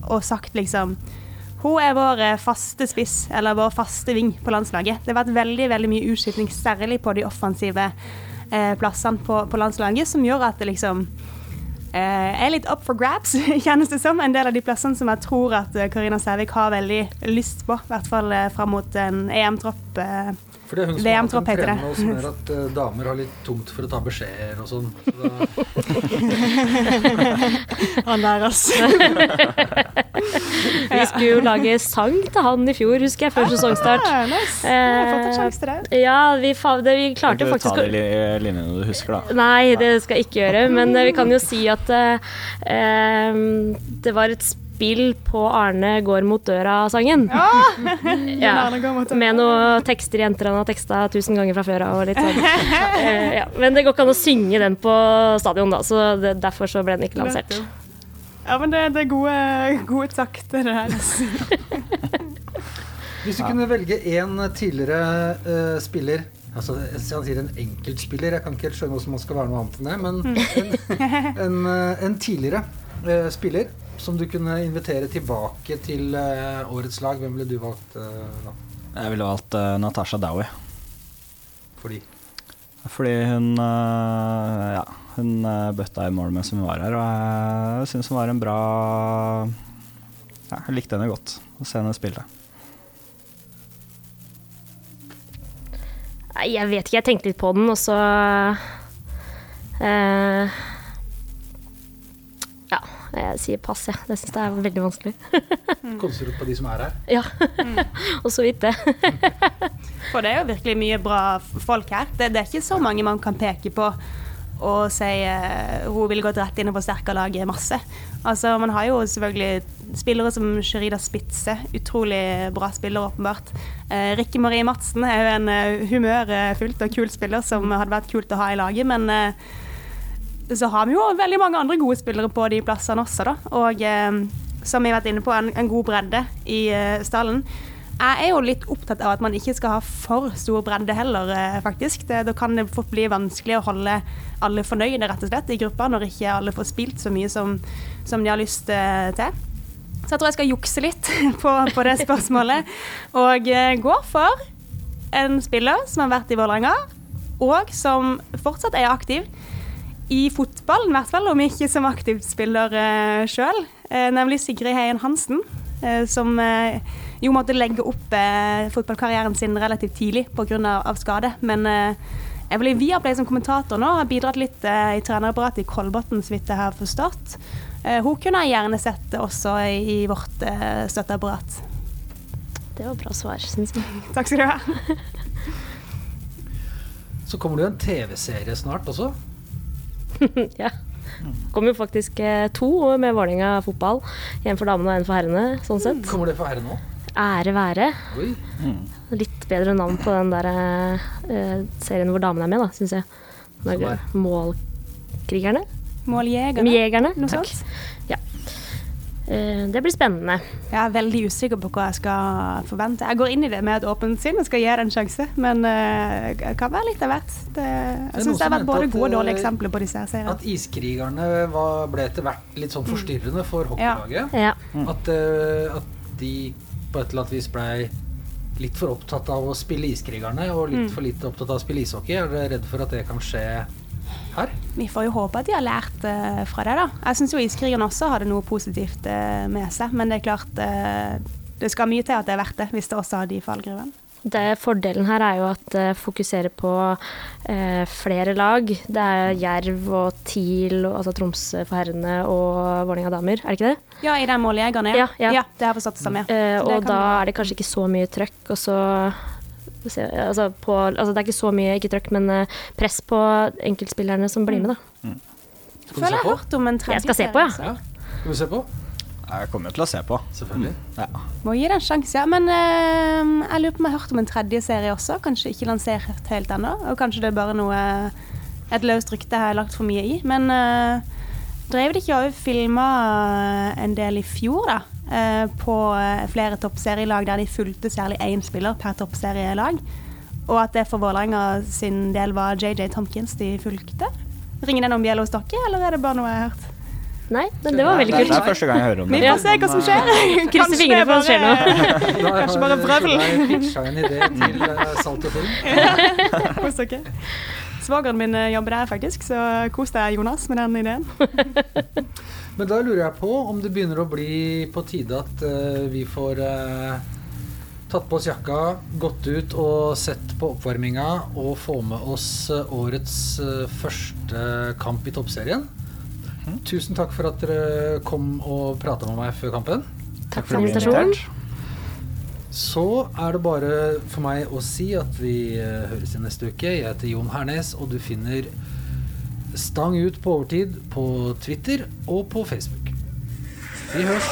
og sagt liksom hun er vår eh, faste spiss, eller vår faste ving på landslaget. Det har vært veldig veldig mye utskiftning, særlig på de offensive eh, plassene på, på landslaget, som gjør at det liksom eh, er litt up for grabs, kjennes det som. En del av de plassene som jeg tror at eh, Karina Sævik har veldig lyst på, i hvert fall eh, fram mot en EM-tropp eh,
For det er hun som har hatt en trener som gjør at uh, damer har litt tungt for å ta beskjeder og sånn. Så
Han der, altså.
Vi skulle jo lage sang til han i fjor, husker jeg, før sesongstart.
Ah, nice. Det.
Ja, vi, fa det, vi klarte
faktisk du
faktisk
ta
å
de li- linjene du husker, da?
Nei, det skal jeg ikke gjøre. Men eh, vi kan jo si at eh, eh, det var et spill på Arne går mot døra-sangen. Ja.
Arne går mot døra.
Med noen tekster jenter han har teksta tusen ganger fra før av. og litt sånn. Eh, ja. Men det går ikke an å synge den på stadion, da, så det, derfor så ble den ikke lansert.
Ja, men det, det er gode, gode takter, det her. altså.
hvis du kunne velge en tidligere uh, spiller Altså, jeg sier en enkeltspiller, jeg kan ikke helt skjønne hvordan man skal være noe annet enn det, men en, en, eh, en tidligere uh, spiller som du kunne invitere tilbake til eh, årets lag, hvem ville du valgt eh, da?
Jeg ville valgt uh, Natasha Dowie.
Fordi
Fordi hun ja, hun bøtta i mål mens hun var her, og jeg syns hun var en bra ja, Jeg likte henne godt å se henne spille.
Nei, jeg vet ikke. Jeg tenkte litt på den, og så eh, jeg sier pass, jeg. Det syns jeg er veldig vanskelig.
Konser du på de som er her?
Ja. og så vidt det.
For det er jo virkelig mye bra folk her. Det, det er ikke så mange man kan peke på og si eh, hun ville gått rett inn og forsterka laget masse. Altså, man har jo selvfølgelig spillere som Sherida Spitze, utrolig bra spiller, åpenbart. Eh, Rikke Marie Madsen er jo en eh, humørfullt og kul spiller som hadde vært kult å ha i laget, men eh, så har vi jo veldig mange andre gode spillere på de plassene også, da. Og eh, som vi har vært inne på, en, en god bredde i eh, stallen. Jeg er jo litt opptatt av at man ikke skal ha for stor bredde heller, eh, faktisk. Det, da kan det fort bli vanskelig å holde alle fornøyde, rett og slett, i gruppa, når ikke alle får spilt så mye som, som de har lyst til. Så jeg tror jeg skal jukse litt på, på det spørsmålet, og gå for en spiller som har vært i Vålerenga, og som fortsatt er aktiv i fotballen, i hvert fall, om ikke som aktivt spiller uh, sjøl. nemlig Sigrid Heien Hansen, eh, som eh, jo måtte legge opp eh, fotballkarrieren sin relativt tidlig pga. Av, av skade. Men eh, jeg blir Viaplay som kommentator nå har bidratt litt eh, i trenerapparatet i Kolbotn, så vidt jeg har forstått. Eh, hun kunne jeg gjerne sett også i, i vårt eh, støtteapparat.
Det var bra svar, syns jeg.
Takk skal du ha.
Så kommer det jo en TV-serie snart også.
ja. Kom jo faktisk eh, to med Vålerenga fotball. En for damene og en for herrene, sånn sett.
Kommer det for herre nå?
Ære være.
Oi.
Litt bedre navn på den der uh, serien hvor damene er med, da, syns jeg.
Er?
Målkrigerne?
Måljegerne.
Jegerne.
Noe
Takk.
sånt.
Ja. Eh, det blir spennende.
Jeg er veldig usikker på hva jeg skal forvente. Jeg går inn i det med et åpent sinn og skal gi det en sjanse, men eh, det kan være litt av hvert. Det, jeg syns det har vært både gode og dårlige
eh,
eksempler på disse seriene.
At iskrigerne var, ble etter hvert litt sånn forstyrrende for
Ja.
hockeylaget.
Ja.
At, eh, at de på et eller annet vis blei litt for opptatt av å spille iskrigerne og litt
Mm.
for lite opptatt av å spille ishockey. Er du redd for at det kan skje her?
Vi får jo håpe at de har lært uh, fra det, da. Jeg syns jo iskrigerne også hadde noe positivt uh, med seg, men det er klart uh, det skal mye til at det er verdt det, hvis det også har de fallgruvene.
Det, fordelen her er jo at det fokuserer på eh, flere lag. Det er Jerv og TIL, altså Tromsø for herrene og Vålerenga damer, er det ikke det?
Ja, i den måljegerne,
Ja, ja.
det har forstått det samme. ja.
Eh, og da er det kanskje ikke så mye trøkk, og så altså, på, altså Det er ikke så mye, ikke trøkk, men eh, press på enkeltspillerne som blir med, da.
Skal du se
jeg
på?
har hørt om en
Jeg skal se på, ja.
Ja. Skal vi se på?
Jeg kommer til å se på.
Selvfølgelig.
Ja.
Må gi det en sjanse, ja. Men uh, jeg lurer på om jeg har hørt om en tredje serie også. Kanskje ikke lansert helt ennå. Og kanskje det er bare noe et løst rykte jeg har lagt for mye i. Men uh, drev de ikke og filma en del i fjor, da? Eh, på eh, flere toppserielag der de fulgte særlig én spiller per toppserielag. Og at det for Vålerenga sin del var JJ Tomkins de fulgte. Ringer det noen bjelle hos dere, eller er det bare noe jeg har hørt?
Nei, men det var veldig
er, det er første gang jeg hører om
Vi
det.
får se hva som skjer.
Krysser fingrene for at det skjer
har
Kanskje bare vrøvl.
jeg pitcha en idé til uh, Salt og Film.
Kos dere. Svogeren min eh, jobber der, faktisk, så kos deg, Jonas, med den ideen.
Men da lurer jeg på om det begynner å bli på tide at uh, vi får uh, tatt på oss jakka, gått ut og sett på oppvarminga og få med oss årets uh, første kamp i toppserien. Tusen takk for at dere kom og prata med meg før kampen.
Takk for invitasjonen.
Så er det bare for meg å si at vi eh, høres igjen neste uke. Jeg heter Jon Hernes, og du finner Stang ut på overtid på Twitter og på Facebook. Vi høres!